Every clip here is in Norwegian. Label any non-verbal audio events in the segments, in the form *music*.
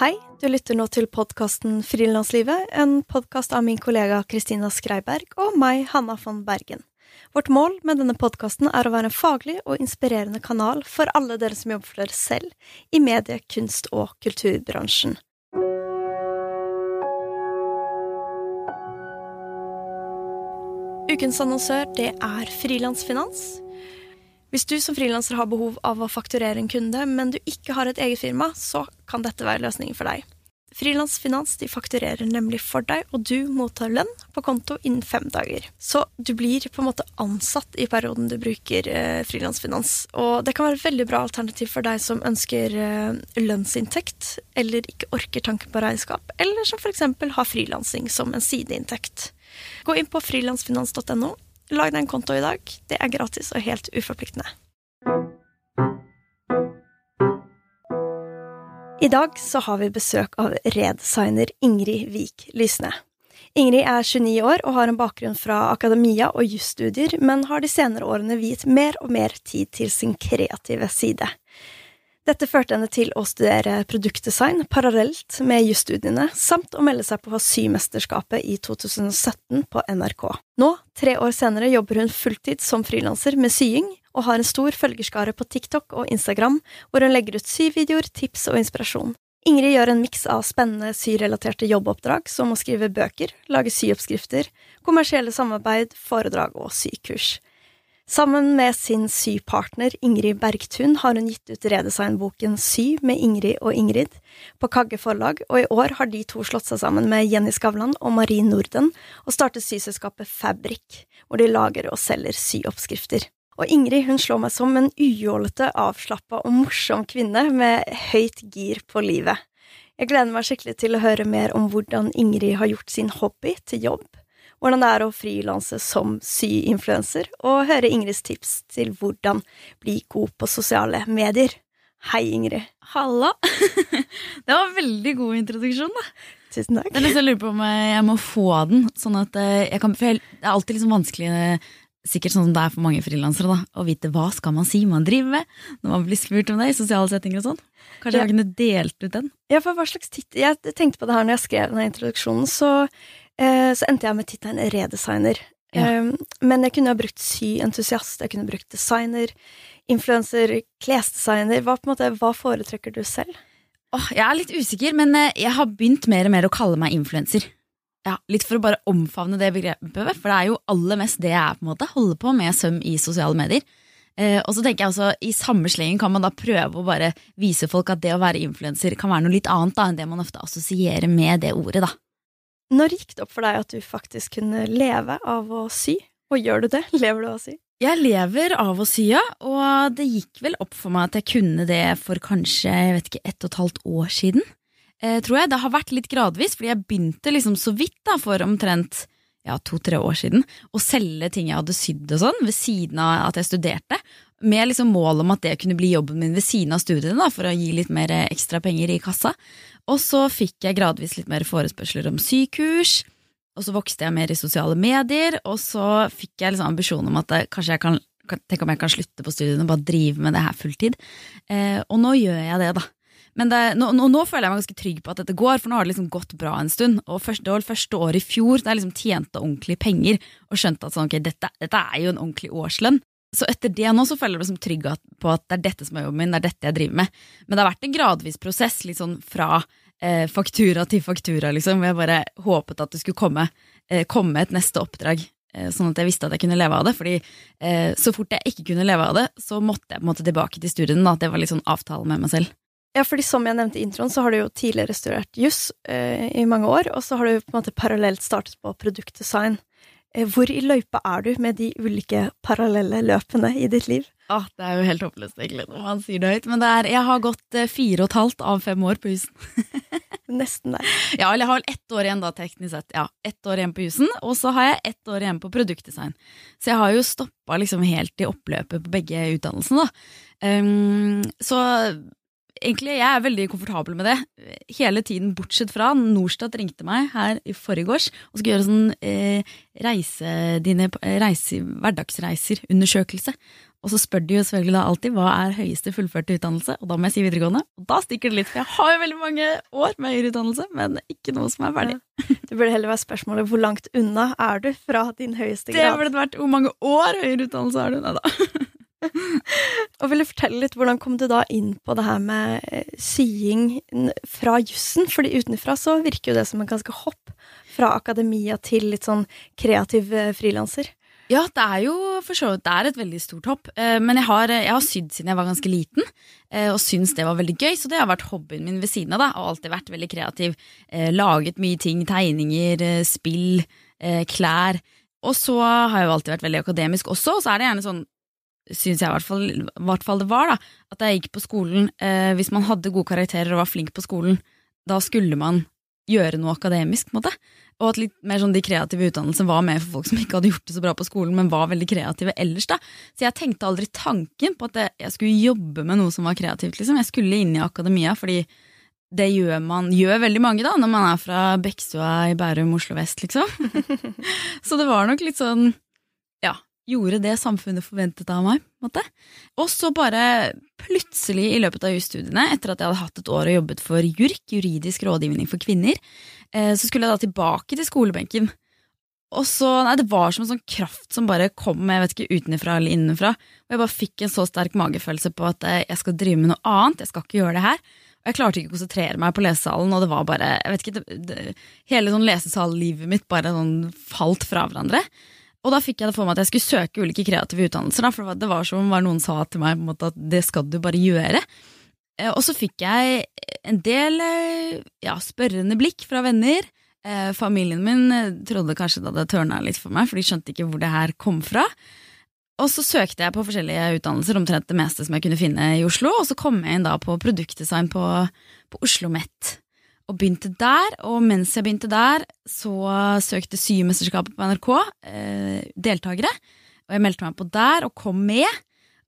Hei, du lytter nå til podkasten Frilanslivet, en podkast av min kollega Kristina Skreiberg og meg, Hanna von Bergen. Vårt mål med denne podkasten er å være en faglig og inspirerende kanal for alle dere som jobber for dere selv i medie-, kunst- og kulturbransjen. Ukens annonsør, det er Frilansfinans. Hvis du som frilanser har behov av å fakturere en kunde, men du ikke har et eget firma, så kan dette være løsningen for deg. Frilansfinans de fakturerer nemlig for deg, og du mottar lønn på konto innen fem dager. Så du blir på en måte ansatt i perioden du bruker eh, frilansfinans. Og det kan være et veldig bra alternativ for deg som ønsker eh, lønnsinntekt, eller ikke orker tanken på regnskap, eller som f.eks. har frilansing som en sideinntekt. Gå inn på frilansfinans.no. Lag deg en konto i dag. Det er gratis og helt uforpliktende. I dag så har vi besøk av redesigner Ingrid Vik Lysne. Ingrid er 29 år og har en bakgrunn fra akademia og jusstudier, men har de senere årene viet mer og mer tid til sin kreative side. Dette førte henne til å studere produktdesign parallelt med jusstudiene, samt å melde seg på Symesterskapet i 2017 på NRK. Nå, tre år senere, jobber hun fulltid som frilanser med sying, og har en stor følgerskare på TikTok og Instagram, hvor hun legger ut syvideoer, tips og inspirasjon. Ingrid gjør en miks av spennende syrelaterte jobboppdrag, som å skrive bøker, lage syoppskrifter, kommersielle samarbeid, foredrag og sykurs. Sammen med sin sypartner Ingrid Bergtun har hun gitt ut redesignboken Sy med Ingrid og Ingrid på Kagge forlag, og i år har de to slått seg sammen med Jenny Skavlan og Marie Norden og startet syselskapet Fabrik, hvor de lager og selger syoppskrifter. Og Ingrid hun slår meg som en ujålete, avslappa og morsom kvinne med høyt gir på livet. Jeg gleder meg skikkelig til å høre mer om hvordan Ingrid har gjort sin hobby til jobb, hvordan det er å frilanse som syinfluenser, og høre Ingrids tips til hvordan bli god på sosiale medier. Hei, Ingrid. Halla! *laughs* Det var en veldig god introduksjon, da. Tusen takk. Det er nesten jeg lurer på om jeg må få den, sånn at eh, jeg kan For det er alltid liksom vanskelig eh, sikkert sånn som det er for mange frilansere, å vite hva skal man si man driver med når man blir spurt om det i sosiale settinger og sånn. Kanskje Ja. jeg kunne delt ut den? Ja, for hva slags tittel Jeg tenkte på det her når jeg skrev denne introduksjonen, så, så endte jeg med tittelen redesigner. Ja. Eh, men jeg kunne ha brukt syentusiast, jeg kunne brukt designer, influenser, klesdesigner. Hva, på en måte, hva foretrekker du selv? Oh, jeg er litt usikker, men eh, jeg har begynt mer og mer å kalle meg influenser. Ja, litt for å bare omfavne det begrepet, for det er jo aller mest det jeg er, på en måte. Holder på med søm i sosiale medier. Eh, og så tenker jeg også, I samme slengen kan man da prøve å bare vise folk at det å være influenser kan være noe litt annet da, enn det man ofte assosierer med det ordet. da. Når gikk det opp for deg at du faktisk kunne leve av å sy? Og gjør du det? *laughs* Lever du av å sy? Jeg lever av å sy, ja, og det gikk vel opp for meg at jeg kunne det for kanskje jeg vet ikke, ett og et halvt år siden. Eh, tror jeg. Det har vært litt gradvis, fordi jeg begynte liksom så vidt da for omtrent ja, to-tre år siden å selge ting jeg hadde sydd og sånn, ved siden av at jeg studerte. Med liksom mål om at det kunne bli jobben min ved siden av studiene, for å gi litt mer eh, ekstra penger i kassa. Og så fikk jeg gradvis litt mer forespørsler om sykurs. Og så vokste jeg mer i sosiale medier, og så fikk jeg liksom ambisjon om at det, kanskje jeg kan- Tenk om jeg kan slutte på studiene og bare drive med det her fulltid. Eh, og nå gjør jeg det, da. Men det, nå, nå, nå føler jeg meg ganske trygg på at dette går, for nå har det liksom gått bra en stund. Og først, det var første året i fjor da jeg liksom tjente ordentlig penger og skjønte at sånn, okay, dette, dette er jo en ordentlig årslønn. Så etter det nå så føler jeg meg trygg på at det er dette som er jobben min, det er dette jeg driver med. Men det har vært en gradvis prosess, litt sånn fra eh, faktura til faktura, liksom. Jeg bare håpet at det skulle komme, eh, komme et neste oppdrag, eh, sånn at jeg visste at jeg kunne leve av det. Fordi eh, så fort jeg ikke kunne leve av det, så måtte jeg på en måte tilbake til studiene. Da. Det var litt sånn avtale med meg selv. Ja, fordi som jeg nevnte i introen, så har du jo tidligere studert juss eh, i mange år, og så har du på en måte parallelt startet på produktdesign. Eh, hvor i løypa er du med de ulike parallelle løpene i ditt liv? Ah, det er jo helt håpløst egentlig når man sier det høyt, men det er, jeg har gått eh, fire og et halvt av fem år på husen. *laughs* Nesten der. Ja, eller jeg har vel ett år igjen da, teknisk sett. Ja, ett år igjen på husen, og så har jeg ett år igjen på produktdesign. Så jeg har jo stoppa liksom helt i oppløpet på begge utdannelsene, da. Um, så egentlig, jeg er veldig komfortabel med det. Hele tiden, bortsett fra Norstat ringte meg her i forgårs og skulle gjøre sånn eh, reise, dine, reise, hverdagsreiser-undersøkelse. Og så spør de jo selvfølgelig da alltid hva er høyeste fullførte utdannelse, og da må jeg si videregående. Og da stikker det litt, for jeg har jo veldig mange år med høyere utdannelse, men ikke noe som er ferdig. Ja. Det burde heller være spørsmålet hvor langt unna er du fra din høyeste grad? Det burde vært hvor mange år høyere utdannelse har du? Nei da. *laughs* og vil du fortelle litt hvordan kom du da inn på det her med eh, sying fra jussen? Fordi utenfra så virker jo det som en ganske hopp fra akademia til litt sånn kreativ eh, frilanser. Ja, det er jo for så vidt et veldig stort hopp. Eh, men jeg har, jeg har, sydd siden jeg var ganske liten, og syns det var veldig gøy. Så det har vært hobbyen min ved siden av. da, Og alltid vært veldig kreativ. Laget mye ting. Tegninger, spill, klær. Og så har jeg jo alltid vært veldig akademisk også, og så er det gjerne sånn syns jeg i hvert, fall, det var, da, at jeg gikk på skolen Hvis man hadde gode karakterer og var flink på skolen, da skulle man gjøre noe akademisk, på en måte. Og at litt mer sånn de kreative utdannelsene var mer for folk som ikke hadde gjort det så bra på skolen, men var veldig kreative ellers. da. Så jeg tenkte aldri tanken på at jeg skulle jobbe med noe som var kreativt. liksom. Jeg skulle inn i akademia, fordi det gjør man gjør veldig mange da, når man er fra Bekkstua i Bærum, Oslo vest, liksom. *laughs* så det var nok litt sånn gjorde det samfunnet forventet av meg. Måte. Og så bare plutselig i løpet av jusstudiene, etter at jeg hadde hatt et år og jobbet for JURK, juridisk rådgivning for kvinner, Eh, så skulle jeg da tilbake til skolebenken. Og så, nei, Det var som en sånn kraft som bare kom jeg vet ikke, utenfra eller innenfra. Og jeg bare fikk en så sterk magefølelse på at eh, jeg skal drive med noe annet. Jeg skal ikke gjøre det her. Og jeg klarte ikke å konsentrere meg på lesesalen, og det var bare jeg vet ikke, det, det, Hele sånn lesesal-livet mitt bare sånn falt fra hverandre. Og da fikk jeg det for meg at jeg skulle søke ulike kreative utdannelser. Da, for det var som om noen sa til meg måte, at det skal du bare gjøre. Eh, og så fikk jeg en del eh, ja, spørrende blikk fra venner. Eh, familien min trodde kanskje det hadde tørna litt for meg, for de skjønte ikke hvor det her kom fra. Og så søkte jeg på forskjellige utdannelser, omtrent det meste som jeg kunne finne i Oslo, og så kom jeg inn da på produktdesign på, på Oslo Met. Og begynte der, og mens jeg begynte der, så søkte Symesterskapet på NRK eh, deltakere. Og jeg meldte meg på der og kom med.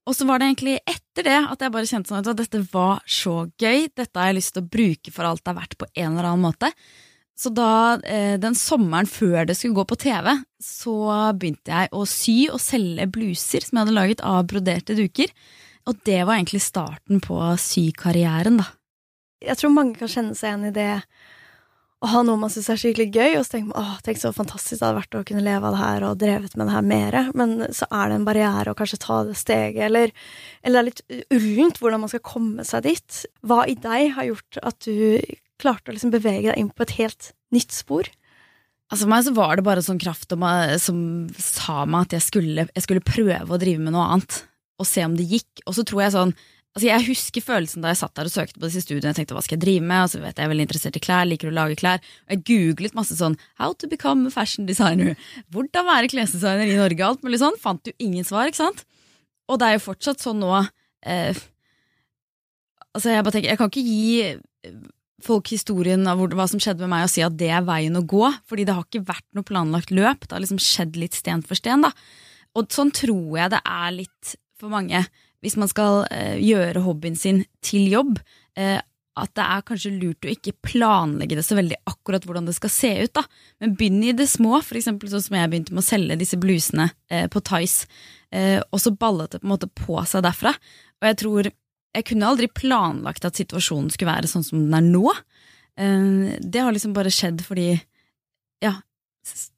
Og så var det egentlig etter det at jeg bare kjente sånn at dette var så gøy. Dette har jeg lyst til å bruke for alt det er verdt på en eller annen måte. Så da, eh, den sommeren før det skulle gå på TV, så begynte jeg å sy og selge bluser som jeg hadde laget av broderte duker. Og det var egentlig starten på sykarrieren, da. Jeg tror mange kan kjenne seg igjen i det å ha noe man syns er skikkelig gøy, og så tenker man åh, tenk så fantastisk det hadde vært å kunne leve av det her og drevet med det her mere, men så er det en barriere å kanskje ta det steget, eller, eller det er litt ullent hvordan man skal komme seg dit. Hva i deg har gjort at du klarte å liksom bevege deg inn på et helt nytt spor? Altså For meg så var det bare sånn kraft som sa meg at jeg skulle, jeg skulle prøve å drive med noe annet, og se om det gikk. Og så tror jeg sånn Altså Jeg husker følelsen da jeg satt der og søkte på disse studiene. Jeg tenkte hva skal jeg drive med? Og så vet jeg, jeg er veldig interessert i klær, liker å lage klær. Og jeg googlet masse sånn How to become a fashion designer. Hvordan være klesdesigner i Norge. Alt mulig sånn. Fant jo ingen svar, ikke sant? Og det er jo fortsatt sånn nå eh, Altså Jeg bare tenker, jeg kan ikke gi eh, folk historien av hva som skjedde med meg, og si at det er veien å gå. Fordi det har ikke vært noe planlagt løp. Det har liksom skjedd litt sten for sten. da. Og sånn tror jeg det er litt for mange hvis man skal eh, gjøre hobbyen sin til jobb, eh, at det er kanskje lurt å ikke planlegge det så veldig akkurat hvordan det skal se ut. da. Men begynn i det små, for eksempel sånn som jeg begynte med å selge disse blusene eh, på Tice. Og så ballet det på en måte på seg derfra. Og jeg tror Jeg kunne aldri planlagt at situasjonen skulle være sånn som den er nå. Det har liksom bare skjedd fordi, ja,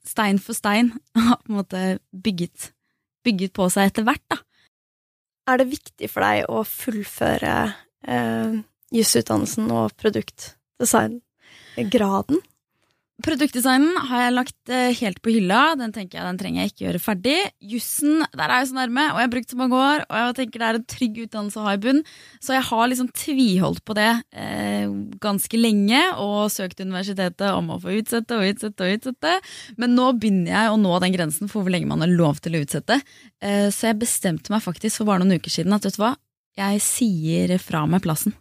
stein for stein *laughs* har på en måte bygget, bygget på seg etter hvert, da. Er det viktig for deg å fullføre eh, jusutdannelsen og produktdesign-graden? Produktdesignen har jeg lagt eh, helt på hylla. Den tenker jeg den trenger jeg ikke gjøre ferdig. Jussen der er jeg så nærme, og jeg har brukt så mange år. Og jeg tenker det er en trygg utdannelse å ha i bunn. Så jeg har liksom tviholdt på det eh, ganske lenge og søkt universitetet om å få utsette og utsette og utsette. Men nå begynner jeg å nå den grensen for hvor lenge man har lov til å utsette. Eh, så jeg bestemte meg faktisk for bare noen uker siden at vet du hva, jeg sier fra meg plassen.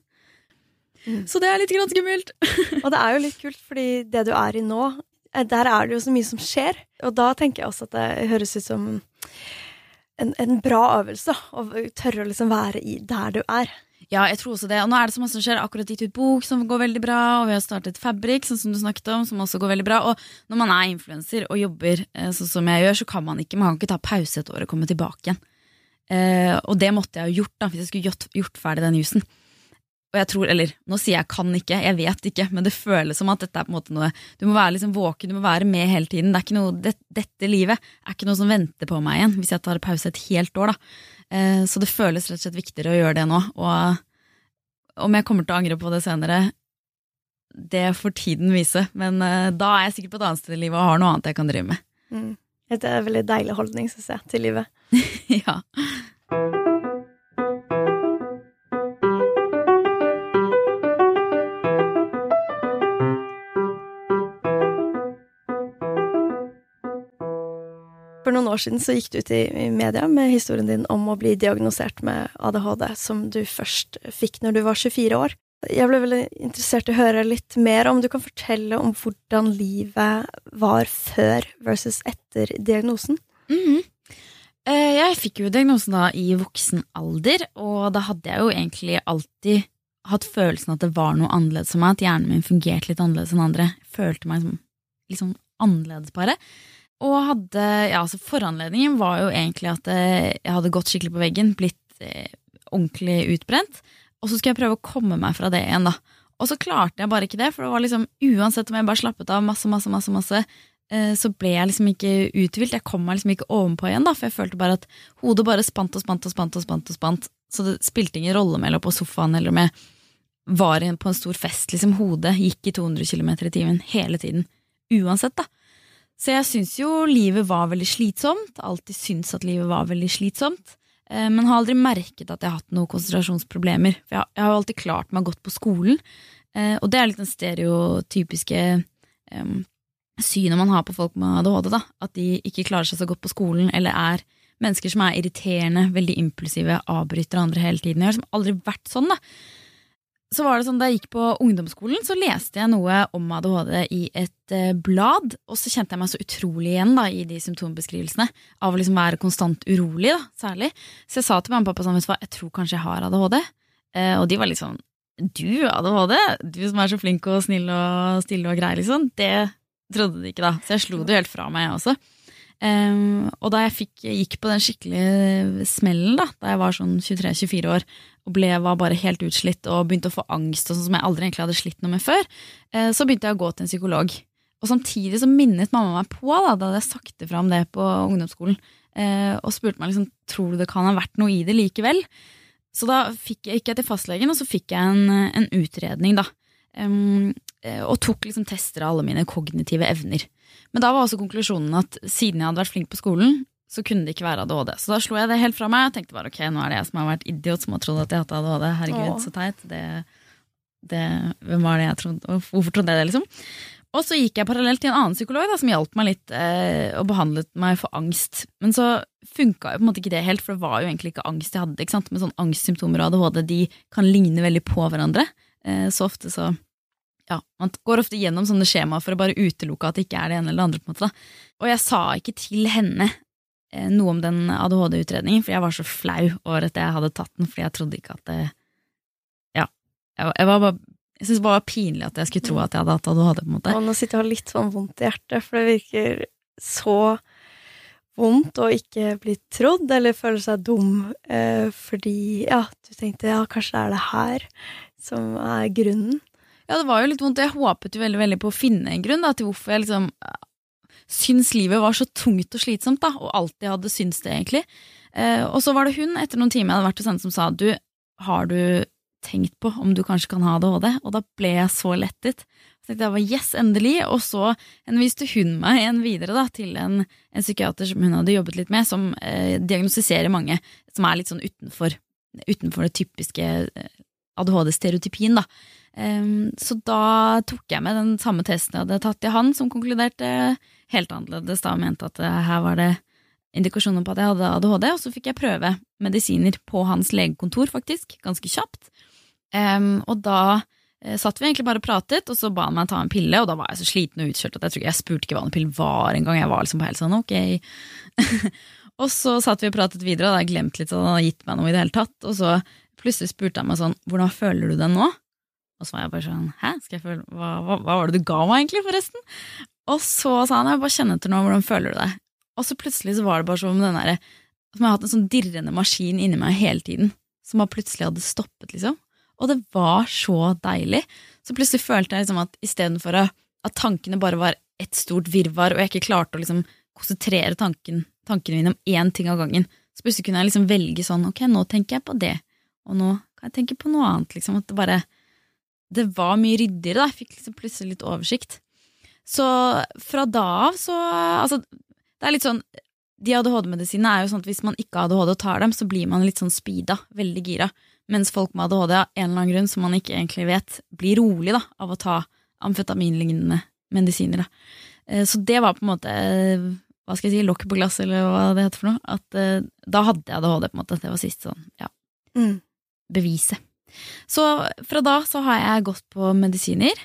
Mm. Så det er litt skummelt. *laughs* og det er jo litt kult, fordi det du er i nå, eh, der er det jo så mye som skjer. Og da tenker jeg også at det høres ut som en, en bra øvelse, å tørre å liksom være i der du er. Ja, jeg tror også det. Og nå er det så masse som skjer. Akkurat gitt ut bok som går veldig bra, og vi har startet Fabrik, sånn som du snakket om, som også går veldig bra. Og når man er influenser og jobber eh, sånn som jeg gjør, så kan man ikke, man kan ikke ta pause et år og komme tilbake igjen. Eh, og det måtte jeg ha gjort da, hvis jeg skulle gjort, gjort ferdig den jusen. Og jeg tror, eller nå sier jeg kan ikke, jeg vet ikke, men det føles som at dette er på en måte noe Du må være liksom våken, du må være med hele tiden. Det er ikke noe, det, dette livet er ikke noe som venter på meg igjen hvis jeg tar pause et helt år. da. Eh, så det føles rett og slett viktigere å gjøre det nå. Og om jeg kommer til å angre på det senere, det får tiden vise. Men eh, da er jeg sikkert på et annet sted i livet og har noe annet jeg kan drive med. Mm. Det er en veldig deilig holdning, synes jeg, til livet. *laughs* ja. År siden så gikk du ut i, media med historien din om å bli diagnosert med ADHD, som du først fikk når du var 24 år. Jeg ble veldig interessert i å høre litt mer om du kan fortelle om hvordan livet var før versus etter diagnosen. Mm -hmm. Jeg fikk jo diagnosen da i voksen alder, og da hadde jeg jo egentlig alltid hatt følelsen at det var noe annerledes for meg, at hjernen min fungerte litt annerledes enn andre. Jeg følte meg som liksom annerledes, bare. Og hadde, ja, altså Foranledningen var jo egentlig at eh, jeg hadde gått skikkelig på veggen, blitt eh, ordentlig utbrent. Og så skulle jeg prøve å komme meg fra det igjen, da. Og så klarte jeg bare ikke det, for det var liksom, uansett om jeg bare slappet av masse, masse, masse, masse, eh, så ble jeg liksom ikke uthvilt. Jeg kom meg liksom ikke ovenpå igjen, da, for jeg følte bare at hodet bare spant og spant og spant. og spant og spant. Så det spilte ingen rolle om jeg lå på sofaen eller om jeg var på en stor fest. liksom Hodet gikk i 200 km i timen hele tiden. Uansett, da. Så jeg syns jo livet var veldig slitsomt. Alltid syns at livet var veldig slitsomt. Eh, men har aldri merket at jeg har hatt noen konsentrasjonsproblemer. For jeg har jo alltid klart meg godt på skolen. Eh, og det er litt den stereotypiske um, synet man har på folk med ADHD. da, At de ikke klarer seg så godt på skolen, eller er mennesker som er irriterende, veldig impulsive, avbryter andre hele tiden. Jeg har liksom aldri vært sånn. da så var det sånn, Da jeg gikk på ungdomsskolen, så leste jeg noe om ADHD i et eh, blad. Og så kjente jeg meg så utrolig igjen da, i de symptombeskrivelsene. Av å liksom være konstant urolig, da, særlig. Så jeg sa til mamma og pappa sånn, vet du hva, jeg tror kanskje jeg har ADHD. Eh, og de var litt sånn Du ADHD? Du som er så flink og snill og stille og grei, liksom. Det trodde de ikke, da. Så jeg slo det jo helt fra meg, jeg også. Um, og da jeg fikk, gikk på den skikkelige smellen, da da jeg var sånn 23-24 år, og ble, var bare helt utslitt og begynte å få angst, og sånn som jeg aldri egentlig hadde slitt noe med før, uh, så begynte jeg å gå til en psykolog. Og samtidig så minnet mamma meg på, da, da hadde jeg sagt ifra om det på ungdomsskolen, uh, og spurte meg liksom, tror du det kan ha vært noe i det likevel. Så da fikk jeg, gikk jeg til fastlegen, og så fikk jeg en, en utredning, da. Um, og tok liksom tester av alle mine kognitive evner. Men da var også konklusjonen at siden jeg hadde vært flink på skolen, så kunne det ikke være ADHD. Så da slo jeg det helt fra meg og tenkte bare ok, nå er det jeg som har vært idiot som har trodd at jeg hadde ADHD. Herregud, Åh. så teit. Det, det, hvem var det jeg trodde? Hvorfor trodde jeg det, liksom? Og så gikk jeg parallelt til en annen psykolog da, som hjalp meg litt eh, og behandlet meg for angst. Men så funka jo på en måte ikke det helt, for det var jo egentlig ikke angst jeg hadde. ikke sant? Men sånn angstsymptomer og ADHD de kan ligne veldig på hverandre. Eh, så ofte så ja, man går ofte gjennom sånne skjemaer for å bare utelukke at det ikke er det ene eller det andre. på en måte da. Og jeg sa ikke til henne eh, noe om den ADHD-utredningen, for jeg var så flau over at jeg hadde tatt den, fordi jeg trodde ikke at det Ja. Jeg, jeg, var bare, jeg syntes det var pinlig at jeg skulle tro at jeg hadde hatt ADHD. på en måte. Og nå sitter jeg og har litt sånn vondt i hjertet, for det virker så vondt å ikke bli trodd eller føle seg dum eh, fordi ja, du tenkte ja, kanskje det er det her som er grunnen. Ja, det var jo litt vondt. Jeg håpet jo veldig, veldig på å finne en grunn da, til hvorfor jeg liksom syns livet var så tungt og slitsomt, da, og alltid hadde syntes det, egentlig. Eh, og så var det hun, etter noen timer jeg hadde vært hos henne, som sa du, har du tenkt på om du kanskje kan ha ADHD? Og da ble jeg så lettet. Så tenkte jeg var yes, endelig. Og så henviste hun meg igjen videre da, til en, en, psykiater som hun hadde jobbet litt med, som eh, diagnostiserer mange som er litt sånn utenfor, utenfor det typiske eh, ADHD-stereotypien. da. Så da tok jeg med den samme testen jeg hadde tatt i han, som konkluderte helt annerledes da, mente at uh, her var det indikasjoner på at jeg hadde ADHD, og så fikk jeg prøve medisiner på hans legekontor, faktisk, ganske kjapt. Og da uh, satt vi egentlig bare og pratet, og så ba han meg ta en pille, og da var jeg så sliten og utkjørt at jeg tror jeg spurte ikke hva en pille var engang, jeg var liksom på helt sånn ok. *laughs* og så satt vi og pratet videre, og da hadde jeg glemt litt at han hadde gitt meg noe i det hele tatt, og så plutselig spurte jeg meg sånn Hvordan føler du deg nå? Og så var jeg bare sånn Hæ? Hva, hva, hva var det du ga meg, egentlig, forresten? Og så sa han jeg bare kjenner etter nå, hvordan føler du deg? Og så plutselig så var det bare som om den derre Som jeg har hatt en sånn dirrende maskin inni meg hele tiden, som bare plutselig hadde stoppet, liksom. Og det var så deilig. Så plutselig følte jeg liksom at istedenfor at tankene bare var et stort virvar, og jeg ikke klarte å liksom konsentrere tanken, tankene mine om én ting av gangen, så plutselig kunne jeg liksom velge sånn ok, nå tenker jeg på det, og nå kan jeg tenke på noe annet, liksom. At det bare Det var mye ryddigere, da. Jeg fikk liksom plutselig litt oversikt. Så fra da av så Altså, det er litt sånn De ADHD-medisinene er jo sånn at hvis man ikke har ADHD og tar dem, så blir man litt sånn speeda, veldig gira. Mens folk med ADHD av en eller annen grunn som man ikke egentlig vet, blir rolig da, av å ta amfetaminlignende medisiner. Da. Eh, så det var på en måte hva skal jeg si, lokket på glass, eller hva det heter for noe. At uh, da hadde jeg ADHD, på en måte. Det var sist sånn, ja, Mm. Beviset. Så fra da så har jeg gått på medisiner,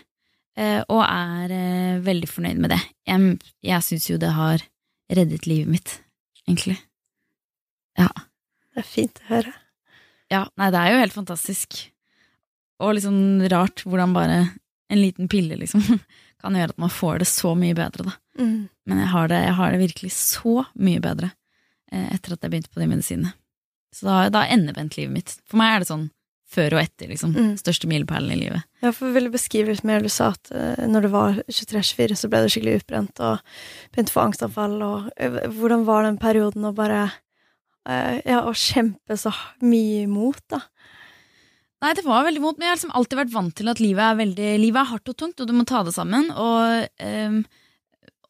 eh, og er eh, veldig fornøyd med det. Jeg, jeg syns jo det har reddet livet mitt, egentlig. Ja. Det er fint å høre. ja. Nei, det er jo helt fantastisk. Og litt sånn rart hvordan bare en liten pille, liksom, *laughs* kan gjøre at man får det så mye bedre, da. Mm. Men jeg har det, jeg har det virkelig så mye bedre eh, etter at jeg begynte på de medisinene. Så da, da endevendt livet mitt. For meg er det sånn før og etter, liksom. Mm. Største milepælen i livet. Ja, for vil du beskrive litt mer? Du sa at uh, når du var 23-24, så ble du skikkelig utbrent og begynte å få angstanfall. Og, uh, hvordan var den perioden å bare uh, Ja, å kjempe så mye imot, da? Nei, det var veldig vondt, men jeg har liksom alltid vært vant til at livet er veldig Livet er hardt og tungt, og du må ta det sammen. Og, um,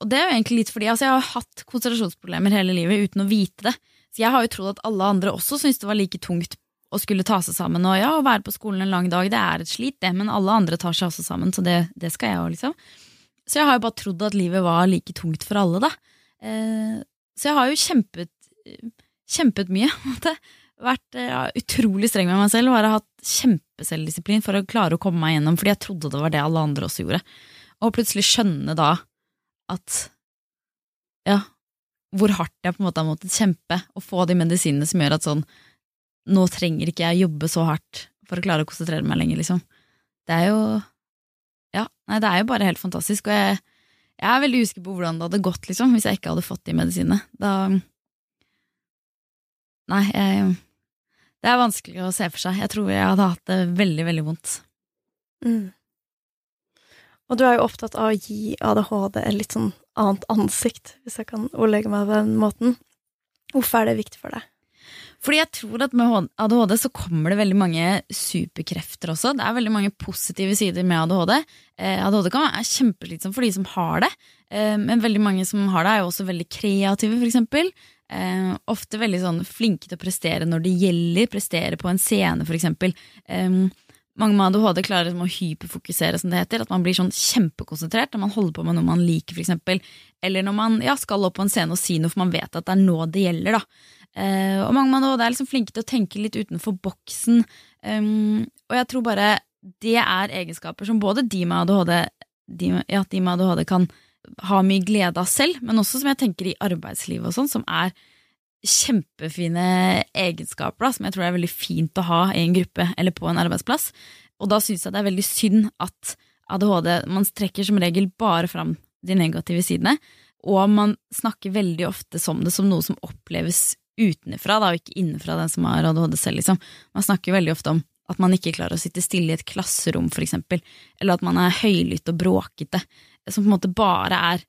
og det er jo egentlig litt fordi altså, jeg har hatt konsentrasjonsproblemer hele livet uten å vite det. Så jeg har jo trodd at alle andre også syntes det var like tungt å skulle ta seg sammen. Og ja, å være på skolen en lang dag, det er et slit, det, men alle andre tar seg også sammen, så det, det skal jeg òg, liksom. Så jeg har jo bare trodd at livet var like tungt for alle, da. Eh, så jeg har jo kjempet, kjempet mye. *laughs* en. Vært eh, ja, utrolig streng med meg selv og har hatt kjempeselvdisiplin for å klare å komme meg gjennom, fordi jeg trodde det var det alle andre også gjorde. Og plutselig skjønne da at ja, hvor hardt jeg på en måte har måttet kjempe og få de medisinene som gjør at sånn nå trenger ikke jeg jobbe så hardt for å klare å konsentrere meg lenger, liksom. Det er jo Ja, nei, det er jo bare helt fantastisk, og jeg, jeg er veldig usikker på hvordan det hadde gått, liksom, hvis jeg ikke hadde fått de medisinene. Da Nei, jeg Det er vanskelig å se for seg. Jeg tror jeg hadde hatt det veldig, veldig vondt. Mm. Og du er jo opptatt av å gi ADHD en litt sånn annet ansikt, hvis jeg kan ordlegge meg på den måten. Hvorfor er det viktig for deg? Fordi jeg tror at med ADHD så kommer det veldig mange superkrefter også. Det er veldig mange positive sider med ADHD. Eh, ADHD kan være kjempeslitsomt for de som har det, eh, men veldig mange som har det, er jo også veldig kreative, eksempel. Eh, ofte veldig sånn flinke til å prestere når det gjelder, prestere på en scene, eksempel. Eh, mange med ADHD klarer liksom å hyperfokusere, som det heter. At man blir sånn kjempekonsentrert når man holder på med noe man liker, eksempel. Eller når man ja, skal opp på en scene og si noe, for man vet at det er nå det gjelder. da. Uh, og mange med ADHD er liksom flinke til å tenke litt utenfor boksen. Um, og jeg tror bare det er egenskaper som både de med ADHD, de ja, de med ADHD kan ha mye glede av selv, men også som jeg tenker i arbeidslivet og sånn, som er kjempefine egenskaper da, som jeg tror er veldig fint å ha i en gruppe eller på en arbeidsplass. Og da syns jeg det er veldig synd at ADHD Man trekker som regel bare fram de negative sidene, og man snakker veldig ofte som det som noe som oppleves utenfra, og ikke innenfra den som har ADHD selv. Liksom. Man snakker veldig ofte om at man ikke klarer å sitte stille i et klasserom, for eksempel, eller at man er høylytt og bråkete, som på en måte bare er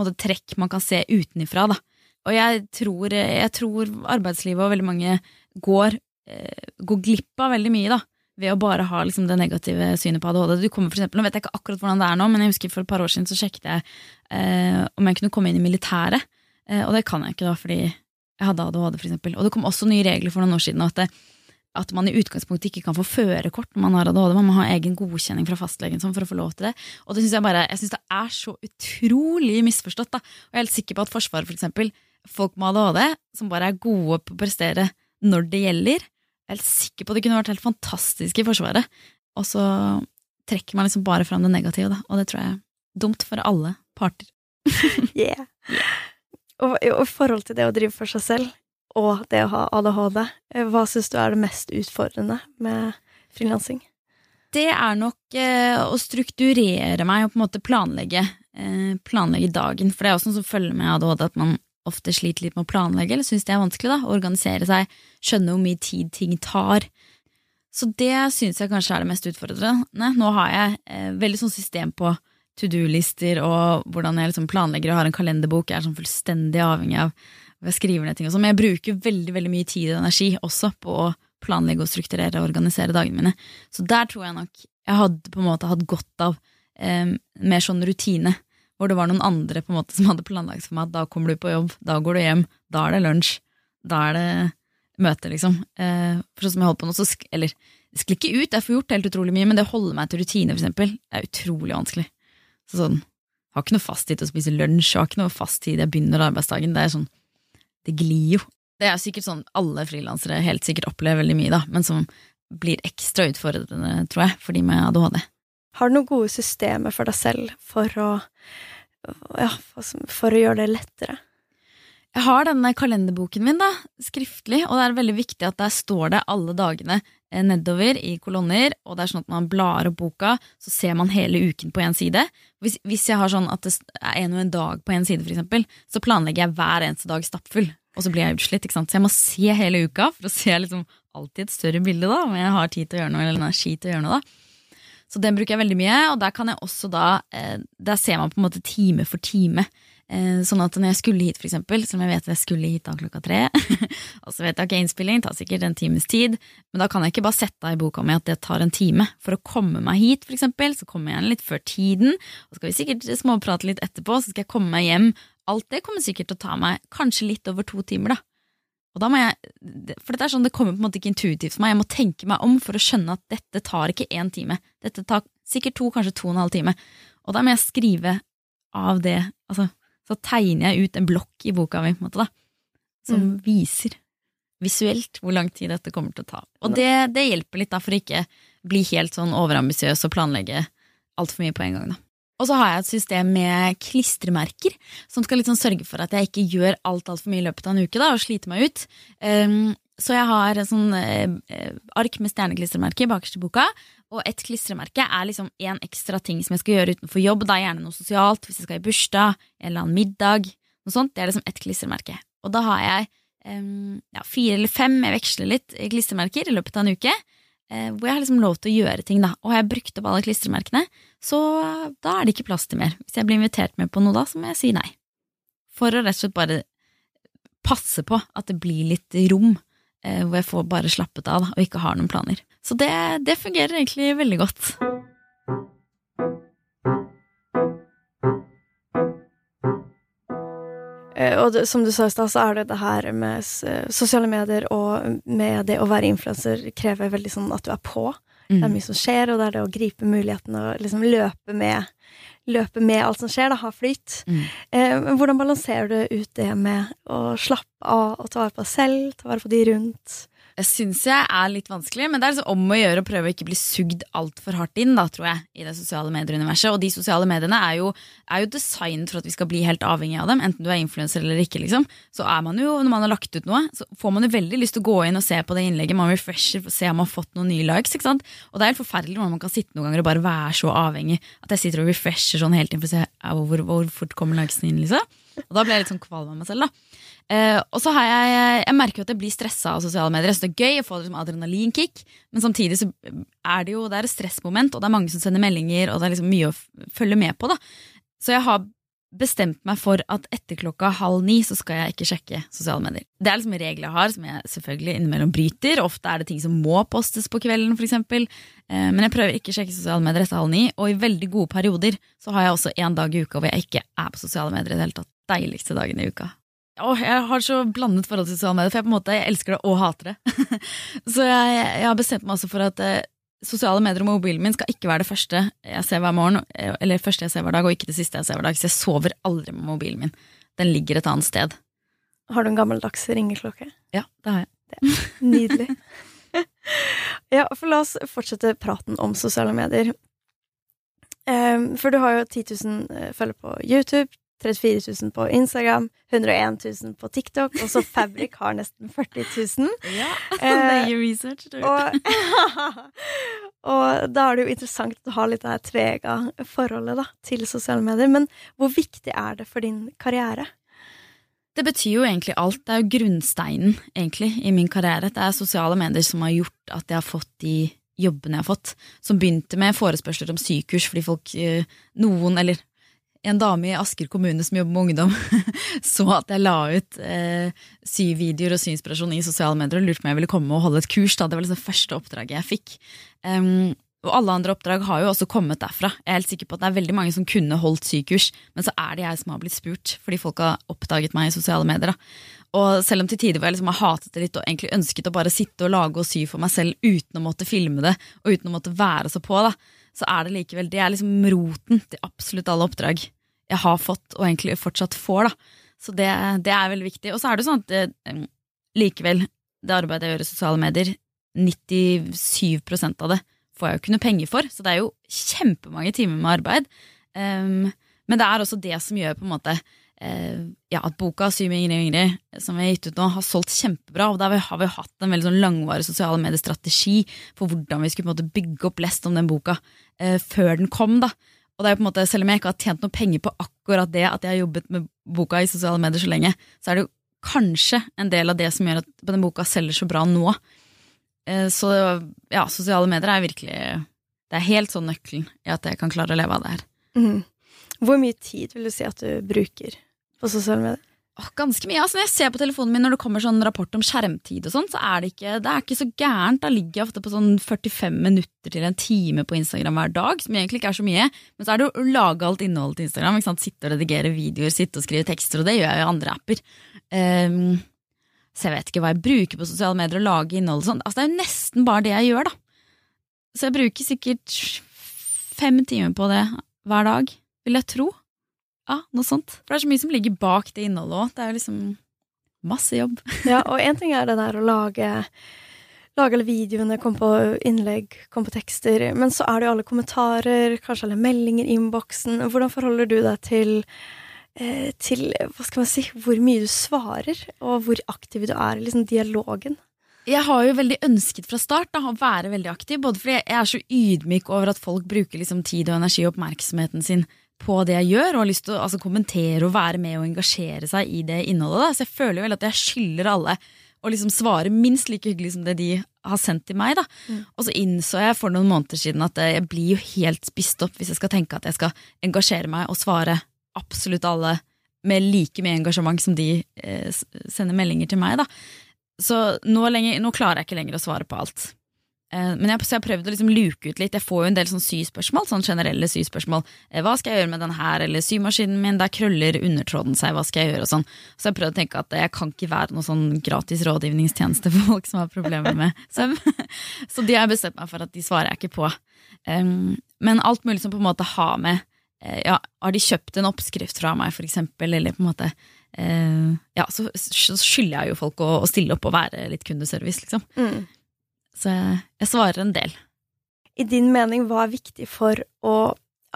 måte, trekk man kan se utenifra. Da. Og jeg tror, jeg tror arbeidslivet og veldig mange går, eh, går glipp av veldig mye da, ved å bare ha liksom, det negative synet på ADHD. Du kommer for eksempel, nå vet jeg ikke akkurat hvordan det er nå, men jeg husker for et par år siden så sjekket jeg eh, om jeg kunne komme inn i militæret, eh, og det kan jeg ikke da fordi jeg hadde ADHD, for eksempel. Og det kom også nye regler for noen år siden at, det, at man i utgangspunktet ikke kan få førerkort når man har ADHD. Man må ha egen godkjenning fra fastlegen sånn, for å få lov til det. Og det synes jeg bare, jeg synes det er så utrolig misforstått. da. Og jeg er helt sikker på at Forsvaret, for eksempel, folk med ADHD, som bare er gode på å prestere når det gjelder, jeg er helt sikker på at det kunne vært helt fantastisk i Forsvaret. Og så trekker man liksom bare fram det negative, da. Og det tror jeg er dumt for alle parter. *laughs* Yeah. Og i forhold til det å drive for seg selv, og det å ha ADHD. Hva syns du er det mest utfordrende med frilansing? Det er nok eh, å strukturere meg og på en måte planlegge, eh, planlegge dagen. For det er også noe som følger med ADHD, at man ofte sliter litt med å planlegge, eller syns det er vanskelig. da, Organisere seg, skjønne hvor mye tid ting tar. Så det syns jeg kanskje er det mest utfordrende. Nå har jeg eh, veldig sånn system på to do-lister og hvordan jeg liksom planlegger og har en kalenderbok. Jeg er sånn fullstendig avhengig av hva jeg skriver ned ting og sånn. Men jeg bruker veldig veldig mye tid og energi også på å planlegge og strukturere og organisere dagene mine. Så der tror jeg nok jeg hadde på en måte hatt godt av eh, mer sånn rutine. Hvor det var noen andre på en måte som hadde planlagt for meg at da kommer du på jobb, da går du hjem, da er det lunsj, da er det møte, liksom. Eh, for sånn som jeg holder på nå, så sk Eller sklir ikke ut, jeg får gjort helt utrolig mye, men det å holde meg til rutine, for eksempel, er utrolig vanskelig. Så sånn, jeg har ikke noe fast tid til å spise lunsj, jeg har ikke noe fast tid jeg begynner arbeidsdagen. Det er sånn, det glir jo. Det er sikkert sånn alle frilansere helt sikkert opplever veldig mye, da, men som blir ekstra utfordrende, tror jeg, for de med ADHD. Har du noen gode systemer for deg selv for å, ja, for å gjøre det lettere? Jeg har denne kalenderboken min da, skriftlig, og det er veldig viktig at der står det alle dagene eh, nedover i kolonner, og det er sånn at man blar opp boka, så ser man hele uken på én side. Hvis, hvis, jeg har sånn at det er en og en dag på én side, for eksempel, så planlegger jeg hver eneste dag stappfull, og så blir jeg utslitt. ikke sant? Så jeg må se hele uka for å se liksom alltid et større bilde, da, om jeg har tid til å gjøre noe eller energi til å gjøre noe. da. Så den bruker jeg veldig mye, og der kan jeg også da eh, Der ser man på en måte time for time. Eh, sånn at når jeg skulle hit, for eksempel, som jeg vet jeg skulle hit da klokka tre, og *laughs* så vet jeg ikke innspilling, tar sikkert en times tid, men da kan jeg ikke bare sette av i boka mi at det tar en time. For å komme meg hit, for eksempel, så kommer jeg igjen litt før tiden, og så skal vi sikkert småprate litt etterpå, så skal jeg komme meg hjem. Alt det kommer sikkert til å ta meg kanskje litt over to timer, da. Og da må jeg, For dette er sånn, det kommer på en måte ikke intuitivt for meg, jeg må tenke meg om for å skjønne at dette tar ikke én time, dette tar sikkert to, kanskje to og en halv time. Og da må jeg skrive av det, altså så tegner jeg ut en blokk i boka mi, på en måte, da, som mm. viser visuelt hvor lang tid dette kommer til å ta. Og det, det hjelper litt, da, for å ikke bli helt sånn overambisiøs og planlegge altfor mye på en gang, da. Og så har jeg et system med klistremerker, som skal sånn sørge for at jeg ikke gjør alt altfor mye i løpet av en uke da, og sliter meg ut. Um, så jeg har en sånn uh, ark med stjerneklistremerker bakerst i boka, og et klistremerke er liksom en ekstra ting som jeg skal gjøre utenfor jobb. Da er gjerne noe sosialt, hvis jeg skal i bursdag, en eller annen middag, noe sånt. Det er liksom ett klistremerke. Og da har jeg um, ja, fire eller fem, jeg veksler litt, klistremerker i løpet av en uke. Uh, hvor jeg har liksom lov til å gjøre ting, da. Og har jeg brukt opp alle klistremerkene, så da er det ikke plass til mer. Hvis jeg blir invitert med på noe da, så må jeg si nei. For å rett og slett bare passe på at det blir litt rom Eh, hvor jeg får bare slappet av og ikke har noen planer. Så det, det fungerer egentlig veldig godt. Og det, som du sa i stad, så er det det her med sosiale medier og med det å være influenser krever veldig sånn at du er på. Mm. Det er mye som skjer, og det er det å gripe muligheten og liksom løpe med løpe med alt som skjer, da, ha flyt. Mm. Eh, hvordan balanserer du ut det med å slappe av og ta vare på deg selv, ta vare på de rundt? Jeg syns jeg er litt vanskelig, men det er liksom om å gjøre å prøve å ikke bli sugd altfor hardt inn, da, tror jeg, i det sosiale medieuniverset. Og de sosiale mediene er jo, er jo designet for at vi skal bli helt avhengig av dem, enten du er influenser eller ikke, liksom. Så er man jo, når man har lagt ut noe, så får man jo veldig lyst til å gå inn og se på det innlegget, man refresher se om man har fått noen nye likes, ikke sant. Og det er helt forferdelig når man kan sitte noen ganger og bare være så avhengig at jeg sitter og refresher sånn hele tiden for å se hvor, hvor fort kommer likesene inn, liksom. Og da blir jeg litt sånn kvalm av meg selv, da. Uh, og så har jeg Jeg merker jo at jeg blir stressa av sosiale medier. Jeg synes det er gøy å få liksom adrenalinkick, men samtidig så er det jo det er et stressmoment, og det er mange som sender meldinger, og det er liksom mye å følge med på. da Så jeg har bestemt meg for at etter klokka halv ni så skal jeg ikke sjekke sosiale medier. Det er liksom regler jeg har, som jeg selvfølgelig innimellom bryter. Ofte er det ting som må postes på kvelden, f.eks. Uh, men jeg prøver ikke å sjekke sosiale medier etter halv ni, og i veldig gode perioder så har jeg også en dag i uka hvor jeg ikke er på sosiale medier i det hele tatt. Deiligste dagen i uka. Åh, jeg har så blandet forhold til sosiale medier, for jeg på en måte elsker det og hater det. *laughs* så jeg, jeg, har bestemt meg også for at eh, sosiale medier og mobilen min skal ikke være det første jeg ser hver morgen, eh, eller første jeg ser hver dag, og ikke det siste jeg ser hver dag. Så jeg sover aldri med mobilen min. Den ligger et annet sted. Har du en gammeldags ringeklokke? Ja, det har jeg. Det. Nydelig. ja, for la oss fortsette praten om sosiale medier. Um, for du har jo 10 000 følgere på YouTube, 34 000 på Instagram, 101 000 på TikTok, og så Fabrik har nesten 40 000. Ja, *laughs* det er research. Og, *laughs* og da er det jo interessant å ha litt det her tvega forholdet da, til sosiale medier. Men hvor viktig er det for din karriere? Det betyr jo egentlig alt. Det er jo grunnsteinen egentlig i min karriere. Det er sosiale medier som har gjort at jeg har fått de jobbene jeg har fått. Som begynte med forespørsler om sykurs fordi folk, eh, noen, eller en dame i Asker kommune som jobber med ungdom, *laughs* så at jeg la ut eh, syvideoer og syinspirasjon i sosiale medier og lurte på om jeg ville komme og holde et kurs. Da. Det var liksom det første oppdraget jeg fikk. Um, og alle andre oppdrag har jo også kommet derfra. Jeg er helt sikker på at det er veldig mange som kunne holdt sykurs, men så er det jeg som har blitt spurt, fordi folk har oppdaget meg i sosiale medier. Da. Og selv om til tider hvor jeg liksom har hatet det litt og egentlig ønsket å bare sitte og lage og sy for meg selv uten å måtte filme det, og uten å måtte være så på, da, så er det likevel Det er liksom roten til absolutt alle oppdrag jeg har fått, og egentlig fortsatt får, da. Så det, det er veldig viktig. Og så er det sånn at det, likevel, det arbeidet jeg gjør i sosiale medier, 97% av det får jeg jo ikke noe penger for, så det er jo kjempemange timer med arbeid. Um, men det er også det som gjør på en måte uh, ja, at boka Syv med Ingrid og Ingrid, som vi har gitt ut nå, har solgt kjempebra. Og der har vi hatt en veldig sånn langvarig sosiale mediestrategi for hvordan vi skulle på en måte bygge opp lest om den boka uh, før den kom. da. Og det er jo på en måte, Selv om jeg ikke har tjent noe penger på akkurat det at jeg har jobbet med boka i sosiale medier så lenge, så er det jo kanskje en del av det som gjør at den boka selger så bra nå. Eh, så ja, sosiale medier er virkelig Det er helt sånn nøkkelen i at jeg kan klare å leve av det her. Mm. Hvor mye tid vil du si at du bruker på sosiale medier? Ganske mye. altså Når jeg ser på telefonen min når det kommer sånn rapport om skjermtid, og sånn, så er det ikke, det er ikke så gærent. Da ligger jeg ofte på sånn 45 minutter til en time på Instagram hver dag, som egentlig ikke er så mye. Men så er det å lage alt innholdet til Instagram. ikke sant? Sitte og redigere videoer, sitte og skrive tekster, og det gjør jeg jo i andre apper. Um, så jeg vet ikke hva jeg bruker på sosiale medier og lage innhold og sånn. Altså, det er jo nesten bare det jeg gjør, da. Så jeg bruker sikkert fem timer på det hver dag, vil jeg tro. Ja, noe sånt. For det er så mye som ligger bak det innholdet òg. Det er jo liksom masse jobb. *laughs* ja, og én ting er det der å lage lage alle videoene, komme på innlegg, komme på tekster. Men så er det jo alle kommentarer, kanskje alle meldinger i innboksen. Hvordan forholder du deg til Eh, til hva skal man si, hvor mye du svarer, og hvor aktiv du er i liksom, dialogen. Jeg har jo veldig ønsket fra start da, å være veldig aktiv, både fordi jeg er så ydmyk over at folk bruker liksom, tid og energi og oppmerksomheten sin på det jeg gjør, og har lyst til å altså, kommentere og være med og engasjere seg i det innholdet. Da. Så jeg føler vel at jeg skylder alle å liksom svare minst like hyggelig som det de har sendt til meg. da. Mm. Og så innså jeg for noen måneder siden at jeg blir jo helt spist opp hvis jeg skal tenke at jeg skal engasjere meg og svare absolutt alle med like mye engasjement som de eh, sender meldinger til meg. da. Så nå, lenger, nå, klarer jeg ikke lenger å svare på alt. Eh, men jeg, har prøvd å liksom luke ut litt. Jeg får jo en del sånn syspørsmål, sånn generelle syspørsmål. Eh, hva skal jeg gjøre med den her, eller symaskinen min, der krøller undertråden seg, hva skal jeg gjøre, sånn. Så jeg har prøvd å tenke at jeg kan ikke være noen sånn gratis rådgivningstjeneste for folk som har problemer med *laughs* søvn. så de har bestemt meg for at de svarer jeg ikke på. Men alt mulig som på en måte har med Eh, ja, har de kjøpt en oppskrift fra meg, for eksempel, eller på en måte eh, Ja, så, skylder jeg jo folk å, stille opp og være litt kundeservice, liksom. Mm. Så jeg, jeg, svarer en del. I din mening, hva er viktig for å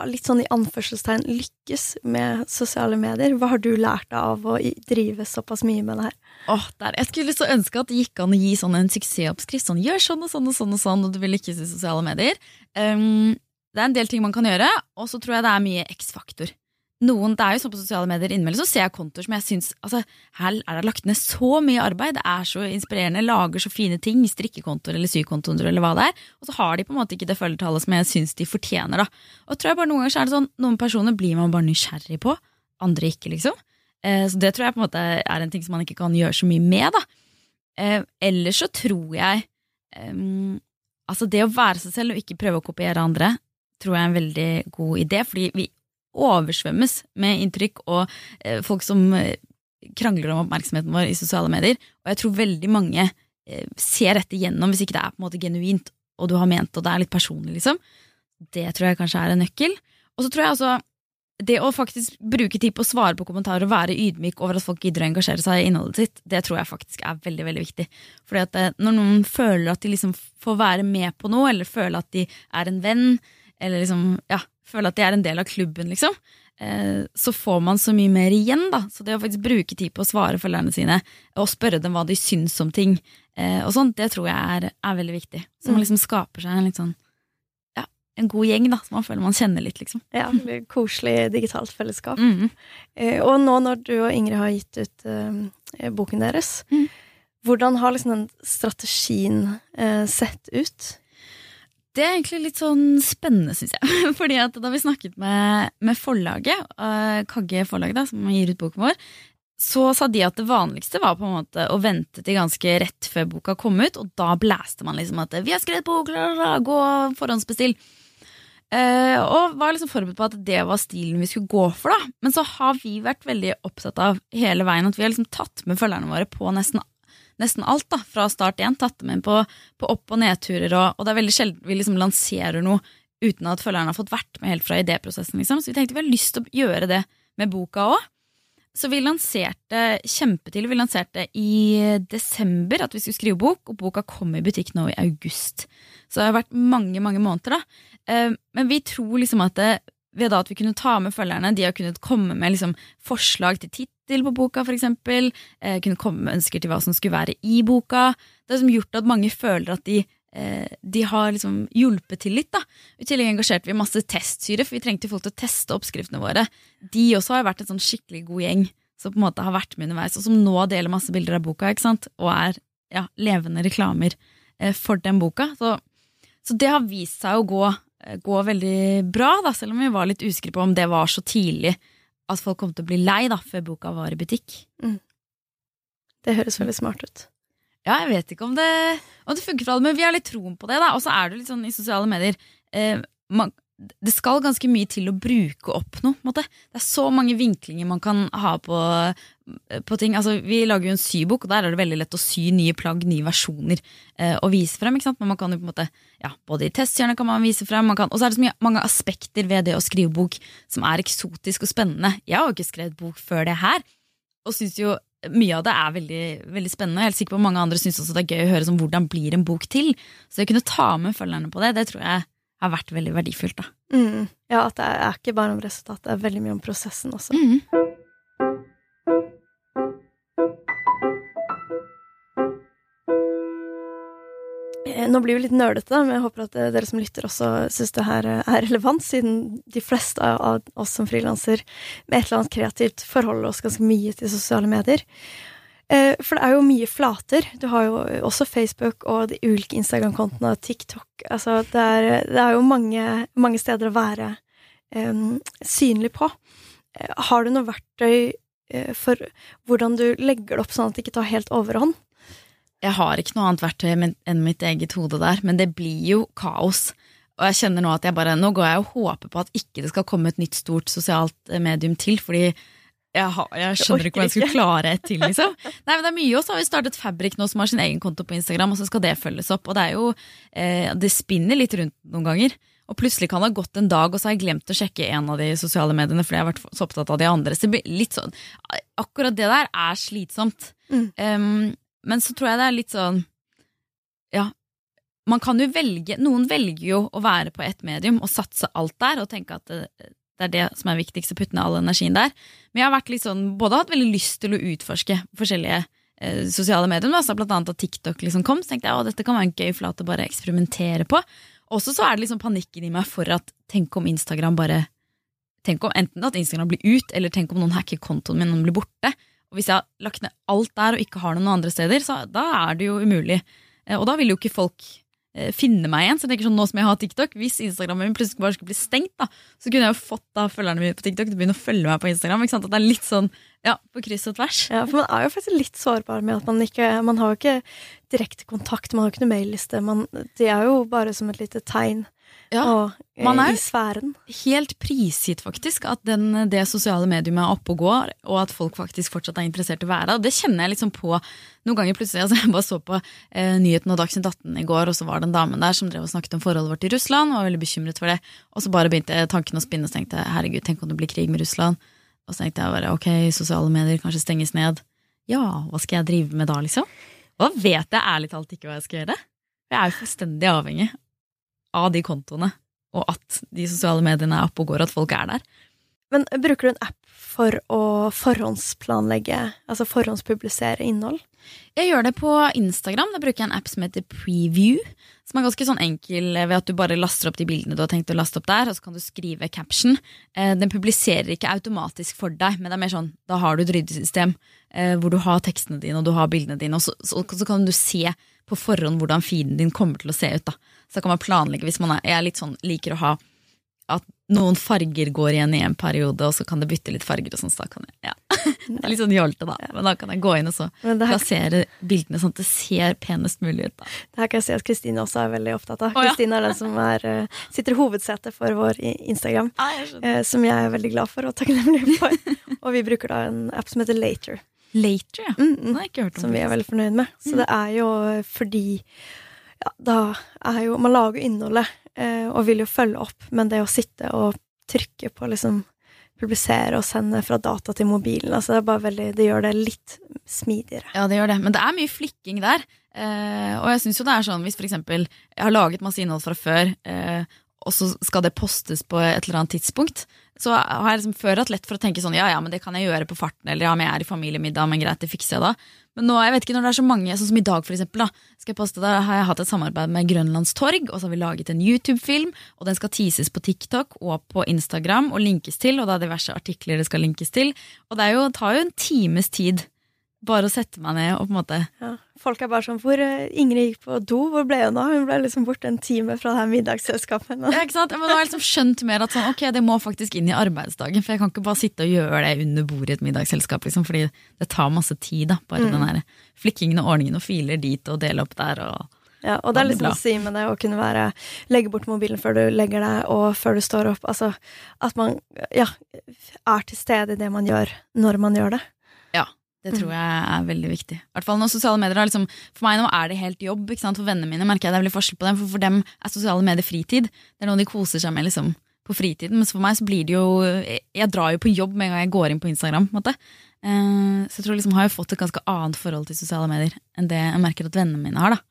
litt sånn i anførselstegn lykkes med sosiale medier? Hva har du lært av å drive såpass mye med det her? Åh, der. Jeg skulle så ønske at det gikk an å gi sånn en suksessoppskrift. Sånn, gjør sånn og sånn og sånn, og sånn, og du vil lykkes i sosiale medier. Um, det er en del ting man kan gjøre, og så tror jeg det er mye X-faktor. Noen, det er jo sånn På sosiale medier innimellom så ser jeg kontoer som jeg syns altså, Her er det lagt ned så mye arbeid, det er så inspirerende, lager så fine ting, strikkekontoer eller sykontoer eller hva det er, og så har de på en måte ikke det følgertallet som jeg syns de fortjener. da. Og tror jeg bare Noen ganger så er det sånn, noen personer blir man bare nysgjerrig på, andre ikke, liksom. Eh, så det tror jeg på en måte er en ting som man ikke kan gjøre så mye med. da. Eh, ellers så tror jeg eh, Altså det å være seg selv og ikke prøve å kopiere andre, tror jeg er en veldig god idé, fordi vi oversvømmes med inntrykk og eh, folk som eh, krangler om oppmerksomheten vår i sosiale medier. Og jeg tror veldig mange eh, ser dette gjennom hvis ikke det er på en måte genuint og du har ment og det er litt personlig, liksom. Det tror jeg kanskje er en nøkkel. Og så tror jeg altså det å faktisk bruke tid på å svare på kommentarer og være ydmyk over at folk gidder å engasjere seg i innholdet sitt, det tror jeg faktisk er veldig veldig viktig. Fordi at eh, Når noen føler at de liksom får være med på noe, eller føler at de er en venn, eller liksom, ja, føle at de er en del av klubben, liksom. eh, så får man så mye mer igjen. da. Så det å faktisk bruke tid på å svare følgerne sine og spørre dem hva de syns om ting, eh, og sånt, det tror jeg er, er veldig viktig. Så man Mm. liksom skaper seg en litt sånn ja, en god gjeng da, som man føler man kjenner litt, liksom. Ja, Koselig digitalt fellesskap. Mm. Eh, og nå når du og Ingrid har gitt ut eh, boken deres, Mm. hvordan har liksom den strategien eh, sett ut? Det er egentlig litt sånn spennende, syns jeg. *laughs* Fordi at da vi snakket med, med forlaget, eh, Kagge forlag, da, som gir ut boken vår, så sa de at det vanligste var på en måte å vente til ganske rett før boka kom ut, og da blæste man liksom at 'vi har skrevet bok, la, la, gå og forhåndsbestill'. Uh, og var liksom forberedt på at det var stilen vi skulle gå for, da. Men så har vi vært veldig opptatt av hele veien at vi har liksom tatt med følgerne våre på nesten, nesten alt, da, fra start igjen. Tatt dem med på, på opp- og nedturer, og, og det er veldig sjelden vi liksom lanserer noe uten at følgerne har fått vært med helt fra idéprosessen, liksom. Så vi tenkte vi har lyst til å gjøre det med boka òg. Så vi lanserte kjempetidlig. Vi lanserte i desember at vi skulle skrive bok, og boka kom i butikk nå i august. Så det har vært mange, mange måneder, da. Eh, Men vi tror liksom at det, ved da at vi kunne ta med følgerne, de har kunnet komme med liksom forslag til tittel på boka, eksempel. Eh, kunne komme med ønsker til hva som skulle være i boka. Det har liksom gjort at mange føler at de eh, de har liksom hjulpet til litt. da. I tillegg engasjerte vi masse testsyre, for vi trengte folk til å teste oppskriftene våre. De også har vært en sånn skikkelig god gjeng som på en måte har vært med underveis, og som nå deler masse bilder av boka, ikke sant? og er ja, levende reklamer eh, for den boka. Så, så det har vist seg å gå, eh, gå veldig bra, da, selv om vi var litt usikre på om det var så tidlig at folk kom til å bli lei da, før boka var i butikk. Det høres veldig smart ut. Ja, jeg vet ikke om det, om det funker for alle, men vi har litt troen på det. da, Og så er det litt sånn i sosiale medier eh, man, Det skal ganske mye til å bruke opp noe. måte. Det er så mange vinklinger man kan ha på, på ting. Altså, Vi lager jo en sybok, og der er det veldig lett å sy nye plagg, nye versjoner, eh, og vise frem. Men man kan jo på en måte, ja, Både i testhjørnet kan man vise frem, og så er det så mye, mange aspekter ved det å skrive bok som er eksotisk og spennende. Jeg har jo ikke skrevet bok før det her, og syns jo mye av det er veldig, veldig spennende. Jeg er sikker på Mange andre syns også det er gøy å høre som hvordan blir en bok til. Så å kunne ta med følgerne på det, det tror jeg har vært veldig verdifullt. da. Mm. Ja, at det er ikke bare om resultatet, det er veldig mye om prosessen også. Mhm. Eh, Nå blir vi litt nerdete, men jeg håper at eh, dere som lytter også syns det her eh, er *laughs* relevant, siden de fleste av oss som frilanser med et eller annet kreativt forholder oss ganske mye til sosiale medier. Eh, For det er jo mye flater. Du har jo også Facebook og de ulike Instagram-kontene og TikTok. Altså, det er, det er jo mange, mange steder å være eh, synlig på. Eh, Har du noe verktøy eh, for hvordan du legger det opp sånn at det ikke tar helt overhånd? Jeg har ikke noe annet verktøy enn mitt eget hode der, men det blir jo kaos. Og jeg kjenner nå at jeg bare, nå går jeg og håper på at ikke det skal komme et nytt stort sosialt medium til, fordi jeg, har, jeg skjønner ikke hva jeg skulle klare et til, liksom. *laughs* Nei, men det er mye, og så har vi startet Fabrik nå, som har sin egen konto på Instagram, og så skal det følges opp. Og det er jo, eh, det spinner litt rundt noen ganger. Og plutselig kan det ha gått en dag, og så har jeg glemt å sjekke en av de sosiale mediene, fordi jeg har vært så opptatt av de andre. Så det blir litt sånn, akkurat det der er slitsomt. Mm. Um, men så tror jeg det er litt sånn Ja, man kan jo velge Noen velger jo å være på ett medium og satse alt der, og tenke at det, det er det som er viktigst, å putte ned all energien der. Men jeg har sånn, både hatt veldig lyst til å utforske forskjellige eh, sosiale medier, men også blant annet at TikTok liksom kom, så tenkte jeg at dette kan være en gøy flate å bare eksperimentere på. Også så er det liksom panikken i meg for at tenk om Instagram bare Tenk om enten at Instagram blir ut, eller tenk om noen hacker kontoen min og blir borte. Og hvis jeg har lagt ned alt der og ikke har noen andre steder, så da er det jo umulig. Eh, Og da vil jo ikke folk finne meg igjen. Så jeg tenker sånn, nå som jeg har TikTok, Hvis Instagrammen min plutselig bare skulle bli stengt, da, så kunne jeg jo fått da følgerne mine på TikTok til å begynne å følge meg på Instagram. ikke sant? At det er litt sånn ja, på kryss og tvers. Ja, for man er jo faktisk litt sårbar med at man ikke Man har jo ikke direkte kontakt, man har jo ikke noe mailliste. Det er jo bare som et lite tegn Ja, og, eh, man er- i sfæren. Helt prisgitt, faktisk, at den, det sosiale mediumet er oppe og går, og at folk faktisk fortsatt er interessert i å være der. Det kjenner jeg liksom på noen ganger plutselig. altså *laughs* Jeg bare så på eh, nyheten og Dagsnytt 18 i går, og så var det en dame der som drev og snakket om forholdet vårt i Russland, og var veldig bekymret for det. Og så bare begynte tanken å spinne, og så tenkte jeg herregud, tenk om det blir krig med Russland. Og så tenkte jeg bare ok, sosiale medier kanskje stenges ned. Ja, hva skal jeg drive med da, liksom? Og da vet jeg ærlig talt ikke hva jeg skal gjøre. Jeg er jo fullstendig avhengig av de kontoene, og at de sosiale mediene er oppe og går, at folk er der. Men bruker du en app for å forhåndsplanlegge, altså forhåndspublisere innhold? Jeg gjør det på Instagram. Da bruker jeg en app som heter Preview. Som er ganske sånn enkel ved at du bare laster opp de bildene du har tenkt å laste opp der, og så kan du skrive caption. Eh, den publiserer ikke automatisk for deg, men det er mer sånn, da har du et ryddesystem eh, hvor du har tekstene dine og du har bildene dine, og så, så, så kan du se på forhånd hvordan feeden din kommer til å se ut. da. Så kan man planlegge hvis man er, jeg er litt sånn, liker å ha at noen farger går igjen i en periode, og så kan det bytte litt farger. og sånn, så da kan jeg, ja. *laughs* Det er litt sånn jålete, da. Men da kan jeg gå inn og så her- plassere bildene sånn at det ser penest mulig ut. da. Det her kan jeg si at Kristine også er veldig opptatt av. Å, ja. Kristine er den som er, eh, sitter i hovedsetet for vår Instagram, eh, som jeg er veldig glad for og takknemlig for. *laughs* og vi bruker da en app som heter Later, Later, ja. Mm, mm. Om. som vi er veldig fornøyd med. Så det er jo fordi ja, da er jo Man lager innholdet eh, og vil jo følge opp, men det å sitte og trykke på liksom publisere og sende fra data til mobilen, altså det er bare veldig Det gjør det litt smidigere. Ja, det gjør det. Men det er mye flikking der. Eh, og jeg syns jo det er sånn hvis for eksempel jeg har laget masse innhold fra før, eh, og så skal det postes på et eller annet tidspunkt, så har jeg liksom før hatt lett for å tenke sånn ja ja, men det kan jeg gjøre på farten, eller ja, men jeg er i familiemiddag, men greit, det fikser jeg da. Men nå, jeg vet ikke når det er så mange, sånn som i dag for eksempel, da, skal jeg poste, da har jeg hatt et samarbeid med Grønlands Torg, og så har vi laget en YouTube-film, og den skal teases på TikTok og på Instagram og linkes til, og det er diverse artikler det skal linkes til, og det jo, tar jo en times tid bare å sette meg ned og på en måte Ja. Folk er bare sånn Hvor eh, Ingrid gikk på do, hvor ble hun av? Hun ble liksom borte en time fra det her middagsselskapet. Ja, ikke sant? Men da har jeg liksom skjønt mer at sånn, ok, det må faktisk inn i arbeidsdagen. For jeg kan ikke bare sitte og gjøre det under bordet i et middagsselskap. Liksom, fordi det tar masse tid. da, Bare den der flikkingen og ordningen og filer dit og dele opp der. og... Ja, og det er liksom å si med det å kunne være Legge bort mobilen før du legger deg, og før du står opp. Altså at man ja, er til stede i det man gjør, når man gjør det. Det tror jeg er veldig viktig. I hvert fall når sosiale medier er liksom, For meg nå er det helt jobb. For vennene mine merker jeg det er veldig forskjell på dem. For for dem er sosiale medier fritid. Det er noe de koser seg med liksom på fritiden. Mens for meg så blir det jo Jeg, drar jo på jobb med en gang jeg går inn på Instagram. på. Eh, så jeg tror liksom har jeg fått et ganske annet forhold til sosiale medier enn det jeg merker at vennene mine har. da.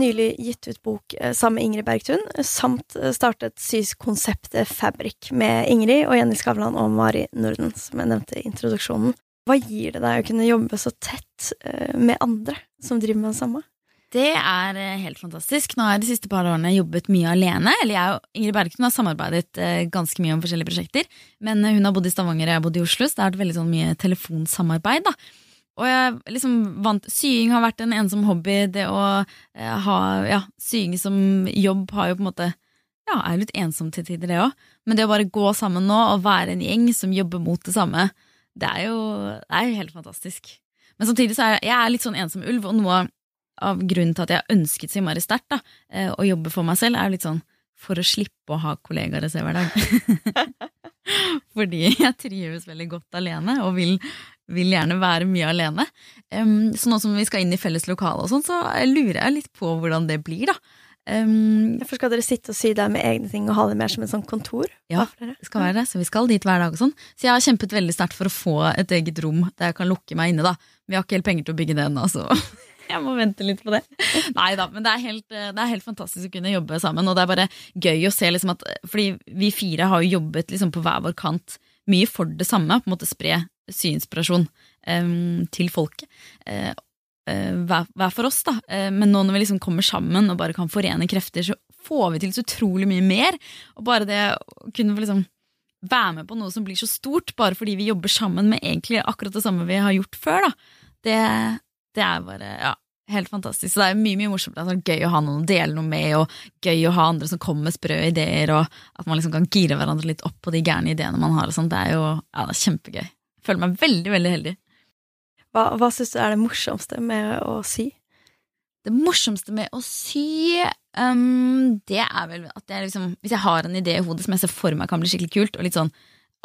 Nylig gitt ut bok eh, sammen med Ingrid Bergtun, samt eh, startet sykonseptet Fabric med Ingrid og Jenny Skavlan og Mari Norden, som jeg nevnte i introduksjonen. Hva gir det deg å kunne jobbe så tett eh, med andre som driver med det samme? Det er helt fantastisk. Nå har jeg de siste par årene jobbet mye alene. Eller jeg og Ingrid Bergtun har samarbeidet ganske mye om forskjellige prosjekter. Men hun har bodd i Stavanger og jeg har bodd i Oslo, så det har vært veldig sånn mye telefonsamarbeid. da. Og jeg liksom vant, Sying har vært en ensom hobby. Det å eh, ha ja, sying som jobb har jo på en måte Ja, er jo litt ensomt til tider, det òg. Men det å bare gå sammen nå og være en gjeng som jobber mot det samme, det er jo, det er jo helt fantastisk. Men samtidig så er jeg, jeg er litt sånn ensom ulv, og noe av grunnen til at jeg har ønsket så innmari sterkt eh, å jobbe for meg selv, er jo litt sånn for å slippe å ha kollegaer å se hver dag. *laughs* Fordi jeg trives veldig godt alene, og vil, vil gjerne være mye alene. Um, så nå som vi skal inn i felles lokale og sånn, så lurer jeg litt på hvordan det blir, da. Hvorfor skal dere sitte og sy der med egne ting og ha det mer som et sånt kontor? Ja. Det skal være det, så vi skal dit hver dag og sånn. Så jeg har kjempet veldig sterkt for å få et eget rom der jeg kan lukke meg inne, da. Vi har ikke helt penger til å bygge det ennå, så *laughs* jeg må vente litt på det. Nei da, men det er, helt, det er helt fantastisk å kunne jobbe sammen, og det er bare gøy å se liksom at Fordi vi fire har jo jobbet liksom på hver vår kant mye for det samme, på en måte spre syinspirasjon til folket. Eh, eh, hver, for oss, da. Eh, men nå når vi liksom kommer sammen og bare kan forene krefter, så får vi til så utrolig mye mer. Og bare det å kunne liksom være med på noe som blir så stort, bare fordi vi jobber sammen med egentlig akkurat det samme vi har gjort før, da. Det, det er bare ja, helt fantastisk. Så det er mye mye morsomt. Det er sånn gøy å ha noen å dele noe med, og gøy å ha andre som kommer med sprø ideer, og at man liksom kan gire hverandre litt opp på de gærne ideene man har. Det er jo ja, det er kjempegøy. Føler meg veldig, veldig heldig. Hva, hva syns du er det morsomste med å sy? Det morsomste med å sy, um, det er vel at jeg liksom Hvis jeg har en idé i hodet som jeg ser for meg kan bli skikkelig kult, og litt sånn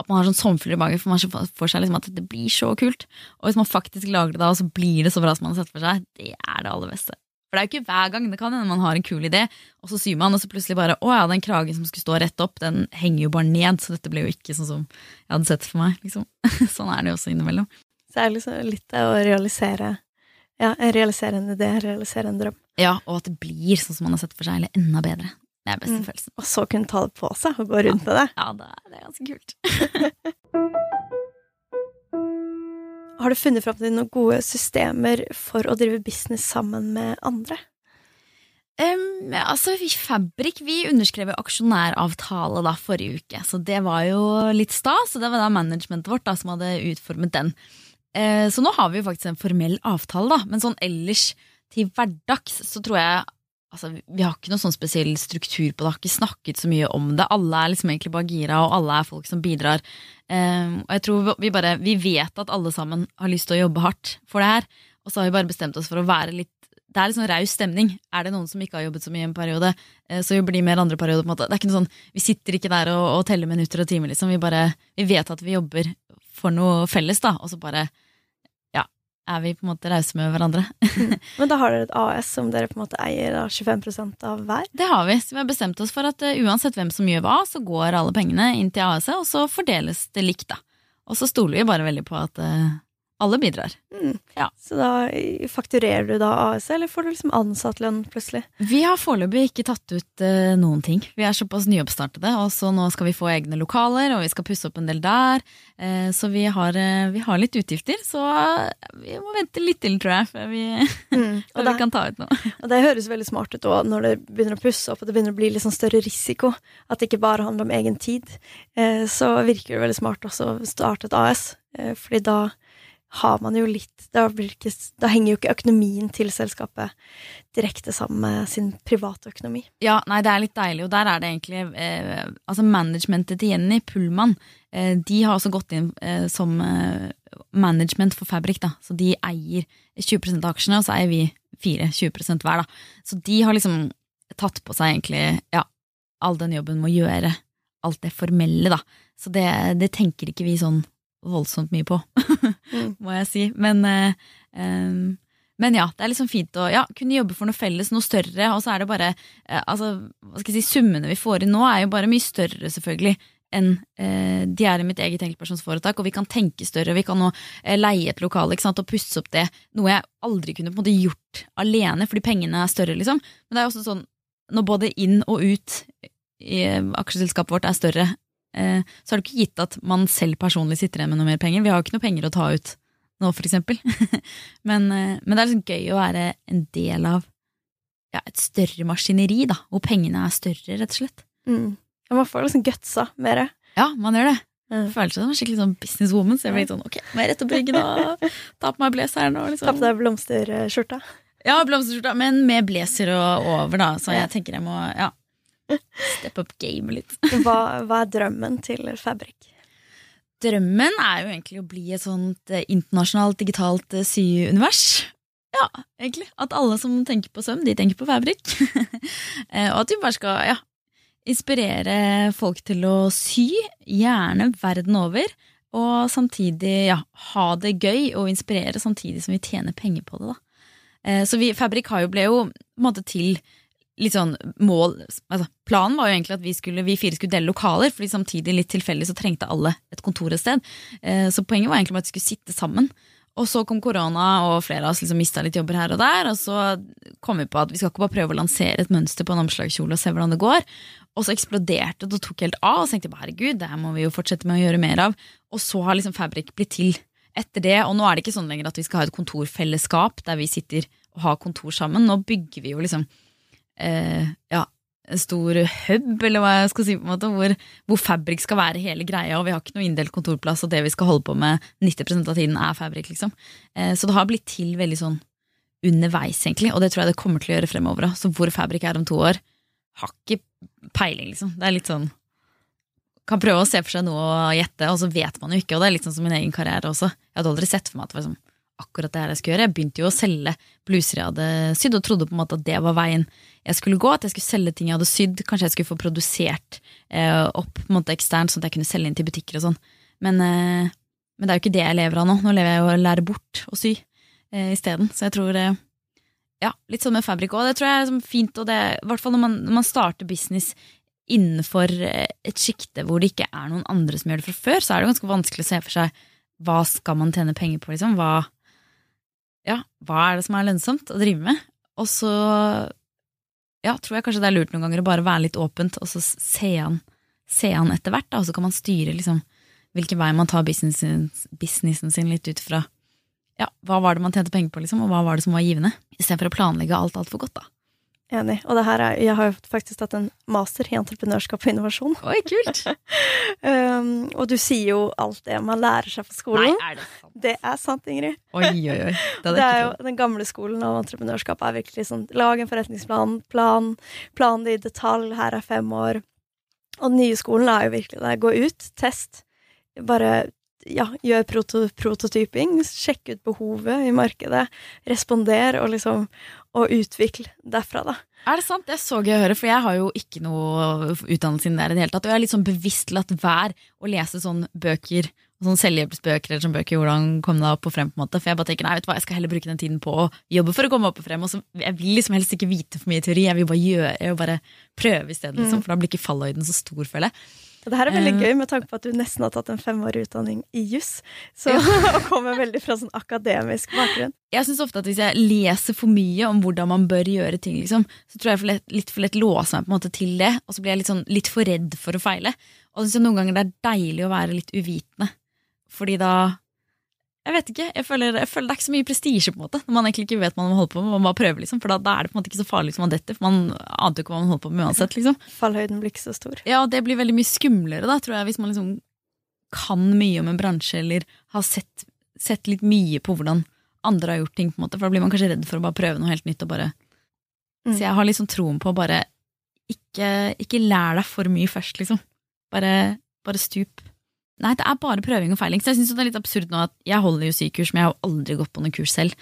at man har sånn sommerfugler i magen, for man ser for seg liksom at det blir så kult. Og hvis man faktisk lager det da, og så blir det så bra som man har sett for seg, det er det aller beste. For det er jo ikke hver gang det kan hende man har en kul idé, og så syr man, og så plutselig bare Å ja, den kragen som skulle stå rett opp, den henger jo bare ned, så dette ble jo ikke sånn som jeg hadde sett for meg, liksom. *laughs* sånn er det jo også innimellom. Så er det liksom litt det å realisere Ja, realisere en idé, realisere en drøm. Ja, Og at det blir sånn som man har sett for seg, eller enda bedre. Det er beste Mm. følelsen. Og så kunne ta det på seg og gå rundt med det. Ja, det er, det er ganske kult. *laughs* Har du funnet fram til noen gode systemer for å drive business sammen med andre? Um, altså, vi Fabrik vi underskrev jo aksjonæravtale da forrige uke, så det var jo litt stas. Og det var da managementet vårt da, som hadde utformet den. Uh, så nå har vi jo faktisk en formell avtale, da. Men sånn ellers til hverdags så tror jeg Altså, Vi har ikke noe sånn spesiell struktur på det, har ikke snakket så mye om det. Alle er liksom egentlig bare gira, og alle er folk som bidrar. Eh, og jeg tror vi bare Vi vet at alle sammen har lyst til å jobbe hardt for det her, og så har vi bare bestemt oss for å være litt det er litt sånn raus stemning. Er det noen som ikke har jobbet så mye en periode, eh, så jobber de mer andre perioder. på en måte. Det er ikke noe sånn, Vi sitter ikke der og, og teller minutter og timer. liksom. Vi bare, vi vet at vi jobber for noe felles, da, og så bare er vi på en måte rause med hverandre. *laughs* Men da har dere et AS som dere på en måte eier da 25% av hver. Det har vi. Så vi har bestemt oss for at eh, uansett hvem som gjør hva, så går alle pengene inn til AS-et, og så fordeles det likt, da. Og så stoler vi bare veldig på at eh, alle bidrar. Mm. Ja. Så da fakturerer du da AS, eller får du liksom ansatt lønn plutselig? Vi har foreløpig ikke tatt ut uh, noen ting. Vi er såpass nyoppstartede, og så nå skal vi få egne lokaler, og vi skal pusse opp en del der. Uh, så vi har, uh, vi har litt utgifter, så vi må vente litt til, tror jeg, før vi, *laughs* Mm. Og, det, vi kan ta ut noe. *laughs* og det høres veldig smart ut òg, når det begynner å pusse opp og det begynner å bli litt sånn større risiko. At det ikke bare handler om egen tid. Så virker det veldig smart også å starte et AS, fordi da har man jo litt da, ikke, da henger jo ikke økonomien til selskapet direkte sammen med sin private økonomi. Ja, nei, det er litt deilig, og der er det egentlig eh, Altså, managementet til Jenny Pullman, eh, de har også gått inn eh, som eh, management for Fabrik, da. Så de eier 20 av aksjene, og så eier vi 4-20% hver, da. Så de har liksom tatt på seg egentlig, ja, all den jobben med å gjøre alt det formelle, da. Så det, det tenker ikke vi sånn voldsomt mye på, *laughs* Mm. må jeg si. Men em, men ja, det er liksom fint å ja, kunne jobbe for noe felles, noe større, og så er det bare eh, altså, hva skal jeg si, Summene vi får inn nå, er jo bare mye større, selvfølgelig, enn eh, de er i mitt eget enkeltpersonsforetak, og vi kan tenke større, vi kan nå eh, leie et lokale ikke sant, og pusse opp det, noe jeg aldri kunne på en måte gjort alene, fordi pengene er større, liksom. Men det er jo også sånn, når både inn og ut i eh, aksjeselskapet vårt er større, eh, så er det ikke gitt at man selv personlig sitter igjen med noe mer penger. Vi har jo ikke noe penger å ta ut nå, for eksempel. *laughs* men, eh, men det er liksom gøy å være en del av ja, et større maskineri, da, hvor pengene er større, rett og slett. Mm. Man får liksom gutsa mer. Ja, man gjør det. Mm. Føler seg som en skikkelig sånn businesswoman, så jeg blir litt sånn ok, må jeg rett og brygge da? *laughs* Ta på meg blazeren og liksom Ta på deg blomsterskjorta. Ja, blomsterskjorta, men med blazer og over, da, så jeg tenker jeg må ja, steppe up gamet litt. Hva, hva er drømmen til Fabrik? Drømmen er jo egentlig å bli et sånt eh, internasjonalt digitalt eh, syunivers. Ja, egentlig. At alle som tenker på søm, de tenker på Fabrik. *laughs* Eh, og at vi bare skal ja, inspirere folk til å sy, gjerne verden over. Og samtidig ja, ha det gøy og inspirere samtidig som vi tjener penger på det. da. Så vi, Fabrik ble jo på en måte til litt sånn mål altså, Planen var jo egentlig at vi, skulle, vi fire skulle dele lokaler, fordi samtidig litt tilfeldig så trengte alle et kontor et sted. Eh, Så poenget var egentlig at vi skulle sitte sammen. Og så kom korona, og flere av oss liksom mista litt jobber her og der. Og så kom vi på at vi skal ikke bare prøve å lansere et mønster på en omslagskjole og se hvordan det går. Og så eksploderte det og tok helt av, og så tenkte jeg herregud, det her må vi jo fortsette med å gjøre mer av. Og så har liksom Fabrik blitt til etter det, og nå er det ikke sånn lenger at vi skal ha et kontorfellesskap der vi sitter og har kontor sammen. Nå bygger vi jo liksom eh, ja, en stor hub, eller hva jeg skal si, på en måte, hvor, hvor Fabrik skal være hele greia, og vi har ikke noe inndelt kontorplass, og det vi skal holde på med 90% av tiden, er Fabrik, liksom. Eh, så det har blitt til veldig sånn underveis, egentlig, og det tror jeg det kommer til å gjøre fremover òg. Så hvor Fabrik er om to år, har ikke peiling, liksom. Det er litt sånn Kan prøve å se for seg noe og gjette, og så vet man jo ikke, og det er litt sånn som min egen karriere også. Jeg hadde aldri sett for meg at det var sånn akkurat det her jeg skulle gjøre. Jeg begynte jo å selge bluser jeg hadde sydd, og trodde på en måte at det var veien jeg skulle gå. At jeg skulle selge ting jeg hadde sydd. Kanskje jeg skulle få produsert eh, opp på en måte eksternt, sånn at jeg kunne selge inn til butikker og sånn. Men, eh, men det er jo ikke det jeg lever av nå. Nå lever jeg jo å lære bort å sy eh, isteden. Så jeg tror eh, Ja, litt sånn med Fabrik òg. Det tror jeg er fint, og det, i hvert fall når man, når man starter business innenfor eh, et sjikte hvor det ikke er noen andre som gjør det fra før, så er det ganske vanskelig å se for seg hva skal man tjene penger på, liksom. Hva, ja, hva er det som er lønnsomt å drive med? Og så ja, tror jeg kanskje det er lurt noen ganger å bare være litt åpent, og så se an, se an etter hvert. Og så kan man styre liksom, hvilken vei man tar businessen, businessen sin litt ut fra ja, hva var det man tjente penger på, liksom, og hva var det som var givende. Istedenfor å planlegge alt altfor godt. da. Enig. Og det her er, jeg har jo faktisk tatt en master i entreprenørskap og innovasjon. Oi, kult! *laughs* um, og du sier jo alt det man lærer seg på skolen. Nei, er det sant? Det er sant, Ingrid. Oi, oi, oi. Det, *laughs* det er jo Den gamle skolen av entreprenørskap er virkelig sånn lag en forretningsplan, plan, plan det i detalj, her er fem år. Og den nye skolen er jo virkelig det. Gå ut, test. Bare ja, gjør proto prototyping, sjekk ut behovet i markedet, responder og liksom Og utvikle derfra, da. Er det sant? Det er så gøy å høre, for jeg har jo ikke noe utdannelse innen det i det hele tatt. Og jeg er litt sånn bevisst latt være å lese sånne bøker, sånn selvhjelpsbøker eller sånne bøker hvordan komme deg opp og frem. på en måte For jeg bare tenker nei, vet du hva, jeg skal heller bruke den tiden på å jobbe for å komme opp og frem. Og så, jeg vil liksom helst ikke vite for mye teori, jeg vil bare gjøre, jeg vil bare prøve i stedet, liksom, for da blir ikke fallhøyden så stor, føler jeg. Det her er veldig gøy med tanke på at du nesten har tatt en femårig utdanning i juss. Så *laughs* og kommer veldig fra sånn akademisk bakgrunn. Jeg synes ofte at Hvis jeg leser for mye om hvordan man bør gjøre ting, liksom, så tror jeg for lett, litt for lett låser meg på en måte til det. Og så blir jeg litt, sånn, litt for redd for å feile. Og så noen ganger det er deilig å være litt uvitende. Fordi da jeg vet ikke, jeg føler, jeg føler, det er ikke så mye prestisje på en måte når man egentlig ikke vet hva man holder på med. Man bare prøver liksom, For da, da, er det på en måte ikke så farlig som man detter, for man ante jo ikke hva man holder på med uansett. liksom. *laughs* Fallhøyden blir ikke så stor. Ja, og det blir veldig mye skumlere da, tror jeg, hvis man liksom kan mye om en bransje eller har sett, sett, litt mye på hvordan andre har gjort ting, på en måte, for da blir man kanskje redd for å bare prøve noe helt nytt og bare mm. Så jeg har liksom troen på å bare ikke, ikke lær deg for mye først, liksom. Bare, bare stup. Nei, det er bare prøving og feiling. Så jeg synes det er litt absurd nå at jeg holder jo sykurs, men jeg har aldri gått på noen kurs selv.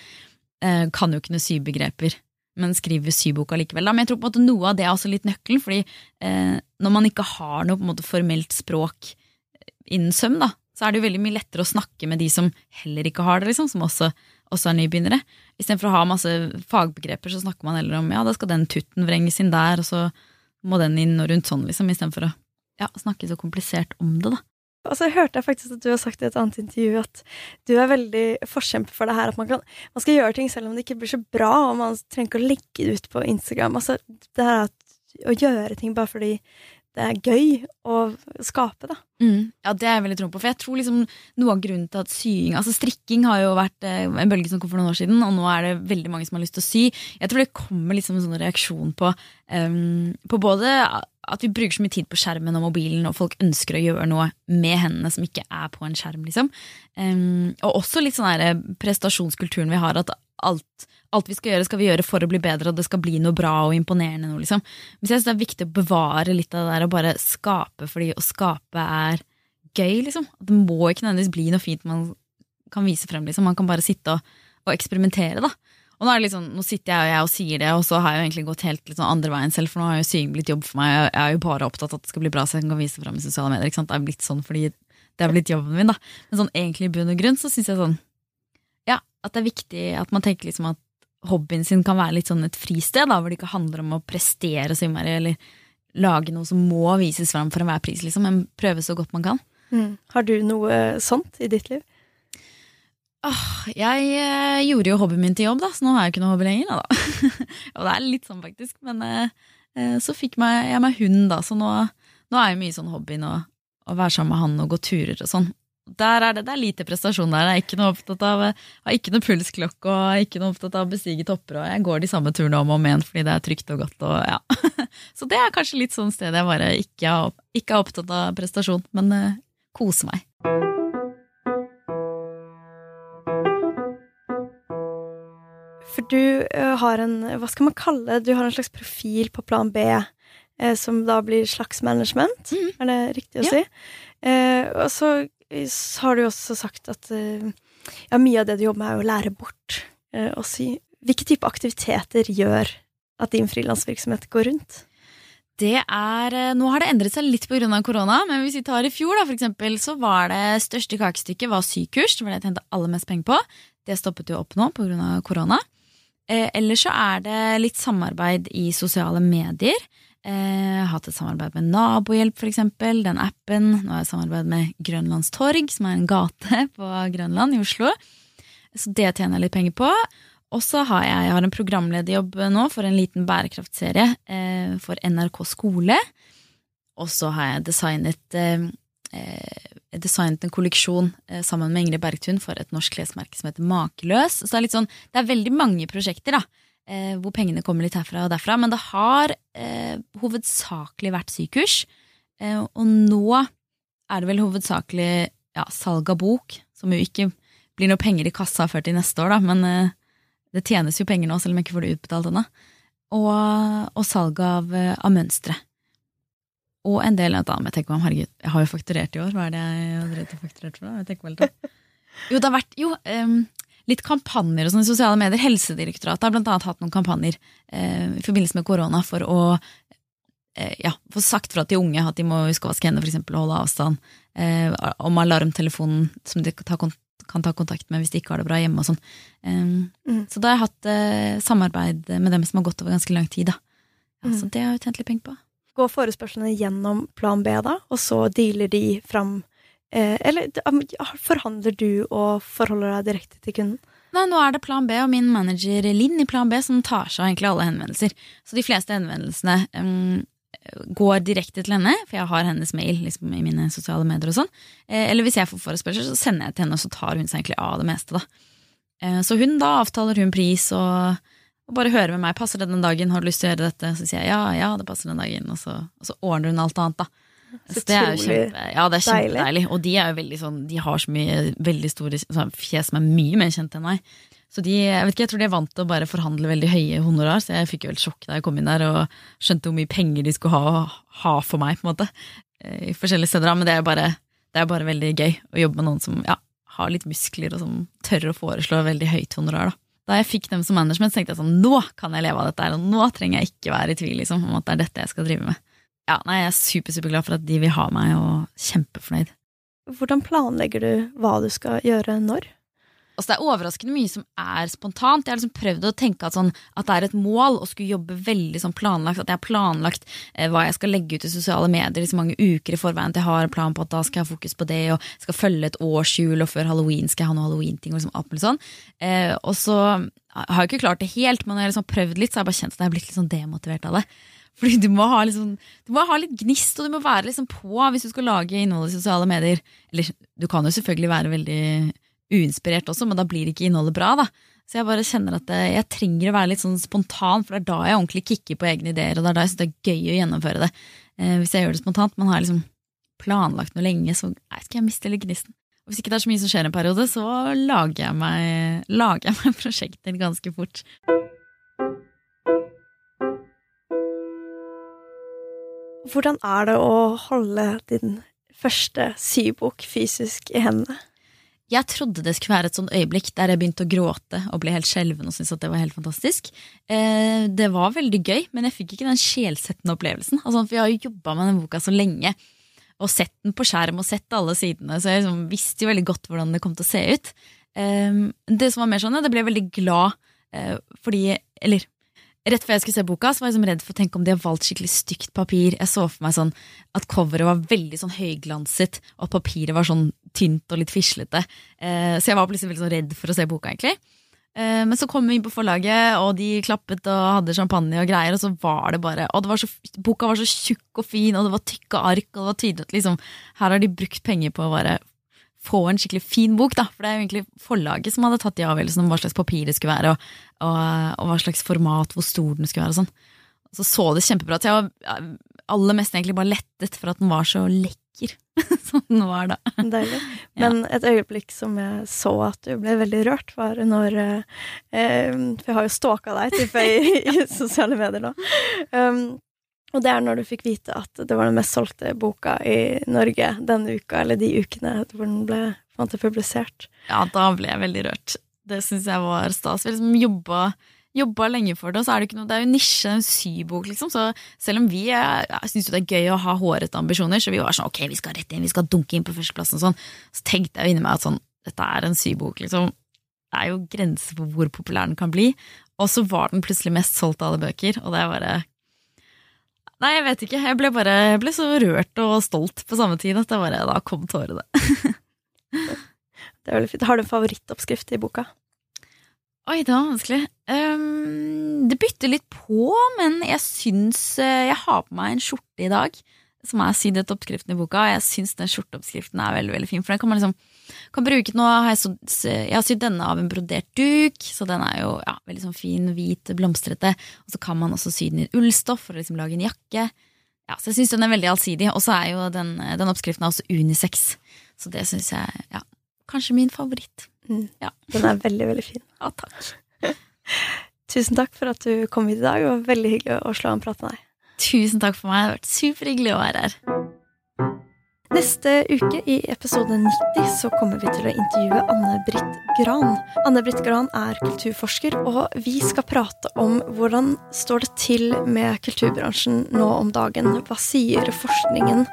Eh, kan jo ikke noen sybegreper, men skriver syboka likevel. Da. Men jeg tror på en måte noe av det er også litt nøkkelen, fordi eh, når man ikke har noe på en måte formelt språk innen søm, da, så er det jo veldig mye lettere å snakke med de som heller ikke har det, liksom, som også, også er nybegynnere. Istedenfor å ha masse fagbegreper, så snakker man heller om ja, da skal den tutten vrenges inn der, og så må den inn og rundt sånn, liksom, istedenfor å ja, snakke så komplisert om det, da. Og så hørte jeg faktisk at du har sagt i et annet intervju at du er veldig forkjemper for det her at man, kan, man skal gjøre ting selv om det ikke blir så bra, og man trenger ikke å legge det ut på Instagram. Altså det her at, å gjøre ting bare fordi det er gøy å skape, da. Mm, ja, det er jeg veldig tro på. For jeg tror liksom noe av grunnen til at sying Altså strikking har jo vært eh, en bølge som kom for noen år siden, og nå er det veldig mange som har lyst til å sy. Jeg tror det kommer liksom en sånn reaksjon på, um, på både at vi bruker så mye tid på skjermen og mobilen, og folk ønsker å gjøre noe med hendene som ikke er på en skjerm, liksom. Um, og også litt sånn der prestasjonskulturen vi har, at alt alt vi skal gjøre, skal vi gjøre for å bli bedre, og det skal bli noe bra og imponerende. Noe, liksom. Men jeg synes det er viktig å bevare litt av det der og bare skape fordi å skape er gøy. liksom. Det må ikke nødvendigvis bli noe fint man kan vise frem. liksom. Man kan bare sitte og, og eksperimentere. da. Og nå, liksom, nå sitter jeg og jeg og sier det, og så har jeg jo egentlig gått helt liksom andre veien selv, for nå har jo sying blitt jobb for meg. Jeg er jo bare opptatt av at det skal bli bra, så jeg kan vise frem i sosiale medier. Det er blitt sånn fordi det er blitt jobben min, da. Men sånn egentlig i bunn og grunn så syns jeg sånn Ja, at det er viktig at man tenker liksom at hobbyen sin kan være litt sånn et fristed, da, hvor det ikke handler om å prestere så innmari, eller lage noe som må vises fram for enhver pris, liksom, men prøve så godt man kan. Mm. Har du noe sånt i ditt liv? Jeg eh, gjorde jo hobbyen min til jobb, da, så nå har jeg ikke noe hobby lenger. Da. *laughs* og det er litt sånn, faktisk. Men eh, eh så fikk jeg meg hund, da, så nå, nå er jo mye sånn hobbyen å, å være sammen med han og gå turer og sånn der er det, det er lite prestasjon der. Jeg er ikke noe opptatt av har ikke noe pulsklokke og ikke noe opptatt av å bestige topper. Og jeg går de samme turene om og om igjen fordi det er trygt og godt. Og, ja. *laughs* Så det er kanskje litt sånn sted jeg bare ikke er, opptatt av prestasjon, men koser meg. For du uh, har en, hva skal man kalle det, du har en slags profil på plan B, uh, som da blir slags management, mm. er det riktig å ja. si? og så har du også sagt at eh, ja, mye av det du jobber med, er å lære bort eh, å si. Hvilke type aktiviteter gjør at din frilansvirksomhet går rundt? Det er, eh, Nå har det endret seg litt pga. korona, men hvis vi tar i fjor, da, for eksempel, så var det største kakestykket var sykurs. Det var det jeg tjente aller mest penger på. Det stoppet jo opp nå pga. korona. Eh, ellers så er det litt samarbeid i sosiale medier. Eh, hatt et samarbeid med Nabohjelp, for eksempel, den appen. Nå har jeg samarbeid med Grønlandstorg, som er en gate *laughs* på Grønland i Oslo. Så det tjener jeg litt penger på. Og så har jeg, jeg har en programlederjobb nå for en liten bærekraftserie eh, for NRK skole. Og så har jeg designet, designet en kolleksjon eh, sammen med Ingrid Bergtun for et norsk klesmerke som heter Makeløs. Så det er, litt sånn, det er veldig mange prosjekter da, eh, hvor pengene kommer litt herfra og derfra. Men det har eh, hovedsakelig vært sykurs. og nå er det vel hovedsakelig ja, salg av bok, som jo ikke blir noe penger i kassa før til neste år, da, men det tjenes jo penger nå, selv om jeg ikke får det utbetalt ennå. Og, og salg av, av mønstre. Og en del av annet. Jeg tenker meg, herregud, jeg har jo fakturert i år. Hva er det jeg har fakturert for? Jeg tenker vel det. Jo, det har vært jo, um, litt kampanjer og sånn i sosiale medier. Helsedirektoratet har blant annet hatt noen kampanjer uh, i forbindelse med korona for å uh, ja, få sagt fra til unge at de må huske å vaske hendene, f.eks. holde avstand. Uh, om alarmtelefonen som de kan ta kontakt med hvis de ikke har det bra hjemme og sånn. Um, mm. Så da har jeg hatt samarbeid med dem som har gått over ganske lang tid. da. Ja, mm. Så det har jeg tjent litt penger på går forespørslene gjennom plan B, da, og så dealer de fram eh, Eller forhandler du og forholder deg direkte til kunden? Nei, nå er det plan B og min manager Linn i plan B som tar seg av egentlig alle henvendelser. Så de fleste henvendelsene um, går direkte til henne, for jeg har hennes mail liksom, i mine sosiale medier og sånn. Eh, eller hvis jeg får forespørsel, så sender jeg til henne, og så tar hun seg egentlig av det meste, da. Eh, så hun da avtaler hun pris og og bare høre med meg. Passer det den dagen? Har du lyst til å gjøre dette? Så sier jeg ja, ja, det passer den dagen. Og så, og så ordner hun alt annet, da. Så det er jo kjempe, ja, det er kjempedeilig. Og de er jo veldig sånn, de har så mye veldig store sånn, fjes som er mye mer kjent enn meg. Så de, jeg vet ikke, jeg tror de er vant til å bare forhandle veldig høye honorar, så jeg fikk jo helt sjokk da jeg kom inn der og skjønte hvor mye penger de skulle ha, ha for meg, på en måte. Eh, I forskjellige steder, men det er, bare, det er bare veldig gøy å jobbe med noen som ja, har litt muskler, og som tør å foreslå veldig høyt honorar. da. Da jeg fikk dem som management, tenkte jeg sånn, nå kan jeg leve av dette her, og nå trenger jeg ikke være i tvil liksom, om at det er dette jeg skal drive med. Ja, nei, Jeg er super, superglad for at de vil ha meg, og kjempefornøyd. Hvordan planlegger du hva du skal gjøre når? Altså, det er overraskende mye som er spontant. Jeg har liksom prøvd å tenke at, sånn, at, det er et mål å skulle jobbe veldig sånn planlagt. At jeg har planlagt eh, hva jeg skal legge ut i sosiale medier så mange uker i forveien. At jeg har en plan på at da skal jeg ha fokus på det, og skal følge et årshjul, og før halloween skal jeg ha noe halloween-ting. Og, liksom, sånn. eh, og så har jeg ikke klart det helt, men når jeg har liksom prøvd litt, så har jeg bare kjent at jeg har blitt litt sånn demotivert av det. *laughs* Fordi du må, liksom, du må ha litt gnist, og du må være liksom på hvis du skal lage innhold i sosiale medier. Eller du kan jo selvfølgelig være veldig uinspirert også, men da blir ikke innholdet bra. da. Så jeg bare kjenner at eh, jeg trenger å være litt sånn spontan, for det er da jeg ordentlig kicker på egne ideer, og det er da jeg synes det er gøy å gjennomføre det. Eh, hvis jeg gjør det spontant, men har liksom planlagt noe lenge, så nei, skal jeg miste litt gnisten. Og hvis ikke det er så mye som skjer en periode, så lager jeg meg, lager jeg meg *laughs* prosjekter ganske fort. Hvordan er det å holde din første sybok fysisk i hendene? Jeg trodde det skulle være et sånt øyeblikk der jeg begynte å gråte og ble helt skjelven og syntes at det var helt fantastisk. Eh, det var veldig gøy, men jeg fikk ikke den sjelsettende opplevelsen. Altså, for jeg har jo jobba med den boka så lenge og sett den på skjerm og sett alle sidene, så jeg liksom visste jo veldig godt hvordan det kom til å se ut. Eh, det som var mer sånn, det ble veldig glad eh, fordi Eller Rett før jeg skulle se boka, så var jeg liksom redd for å tenke om de har valgt skikkelig stygt papir. Jeg så for meg sånn at coveret var veldig sånn høyglanset, og at papiret var sånn tynt og litt fislete. Eh, så jeg var plutselig veldig sånn redd for å se boka, egentlig. Eh, men så kom vi inn på forlaget, og de klappet og hadde champagne og greier, og så var det bare Og det var så, boka var så tjukk og fin, og det var tykke ark, og det var tydelig at liksom her har de brukt penger på å bare få en skikkelig fin bok, da. For det er jo egentlig forlaget som hadde tatt de avgjørelsene om hva slags papir det skulle være, og, og, og, hva slags format, hvor stor den skulle være og sånn. Så så det kjempebra ut. Jeg var aller mest egentlig bare lettet for at den var så lekker *laughs* som den var da. Deilig. *laughs* Men ja. et øyeblikk som jeg så at du ble veldig rørt, var når eh, For jeg har jo stalka deg type, i, i, *laughs* sosiale medier nå. Um, og det er når du fikk vite at det var den mest solgte boka i Norge denne uka, eller de ukene hvor den ble måte, publisert. Ja, da ble jeg veldig rørt. Det syns jeg var stas. Vi liksom jobba, jobba, lenge for det, og så er det ikke noe Det er jo nisje, en sybok, liksom. Så selv om vi syns jo det er gøy å ha hårete ambisjoner, så vi var sånn ok, vi skal rett inn, vi skal dunke inn på førsteplassen og sånn, så tenkte jeg jo inni meg at sånn, dette er en sybok, liksom. Det er jo grenser for hvor populær den kan bli. Og så var den plutselig mest solgt av alle bøker, og det er bare Nei, jeg vet ikke. Jeg ble bare jeg ble så rørt og stolt på samme tid at det bare, da kom tårene. *laughs* det er veldig fint. Har du en favorittoppskrift i boka? Oi, det var vanskelig. Um, det bytter litt på, men jeg syns uh, jeg har på meg en skjorte i dag som er sydd etter oppskriften i boka, og jeg syns den skjorteoppskriften er veldig veldig fin. For den kan man liksom kan bruke nå har jeg, så, jeg har sydd denne av en brodert duk, så den er jo ja, veldig sånn fin, hvit, blomstrete. Og så kan man også sy den i ullstoff for å liksom lage en jakke. Ja, så jeg syns den er veldig allsidig. Og så er jo den, den oppskriften også unisex, så det syns jeg ja, kanskje min favoritt. Mm. Ja. Den er veldig, veldig fin. *laughs* Ja, takk. Tusen takk for at du kom hit i dag. Det var veldig hyggelig å slå en prat med deg. Tusen takk for meg. Det har vært superhyggelig å være her. Neste uke, i episode 90, så kommer vi til å intervjue Anne-Britt Gran. Anne-Britt Gran er kulturforsker, og vi skal prate om hvordan står det til med kulturbransjen nå om dagen. Hva sier forskningen,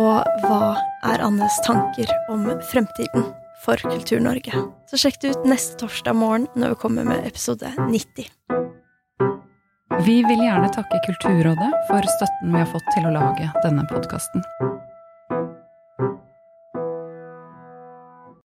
og hva er Annes tanker om fremtiden for Kultur-Norge? Så sjekk det ut neste torsdag morgen når vi kommer med episode 90. Vi vil gjerne takke Kulturrådet for støtten vi har fått til å lage denne podkasten.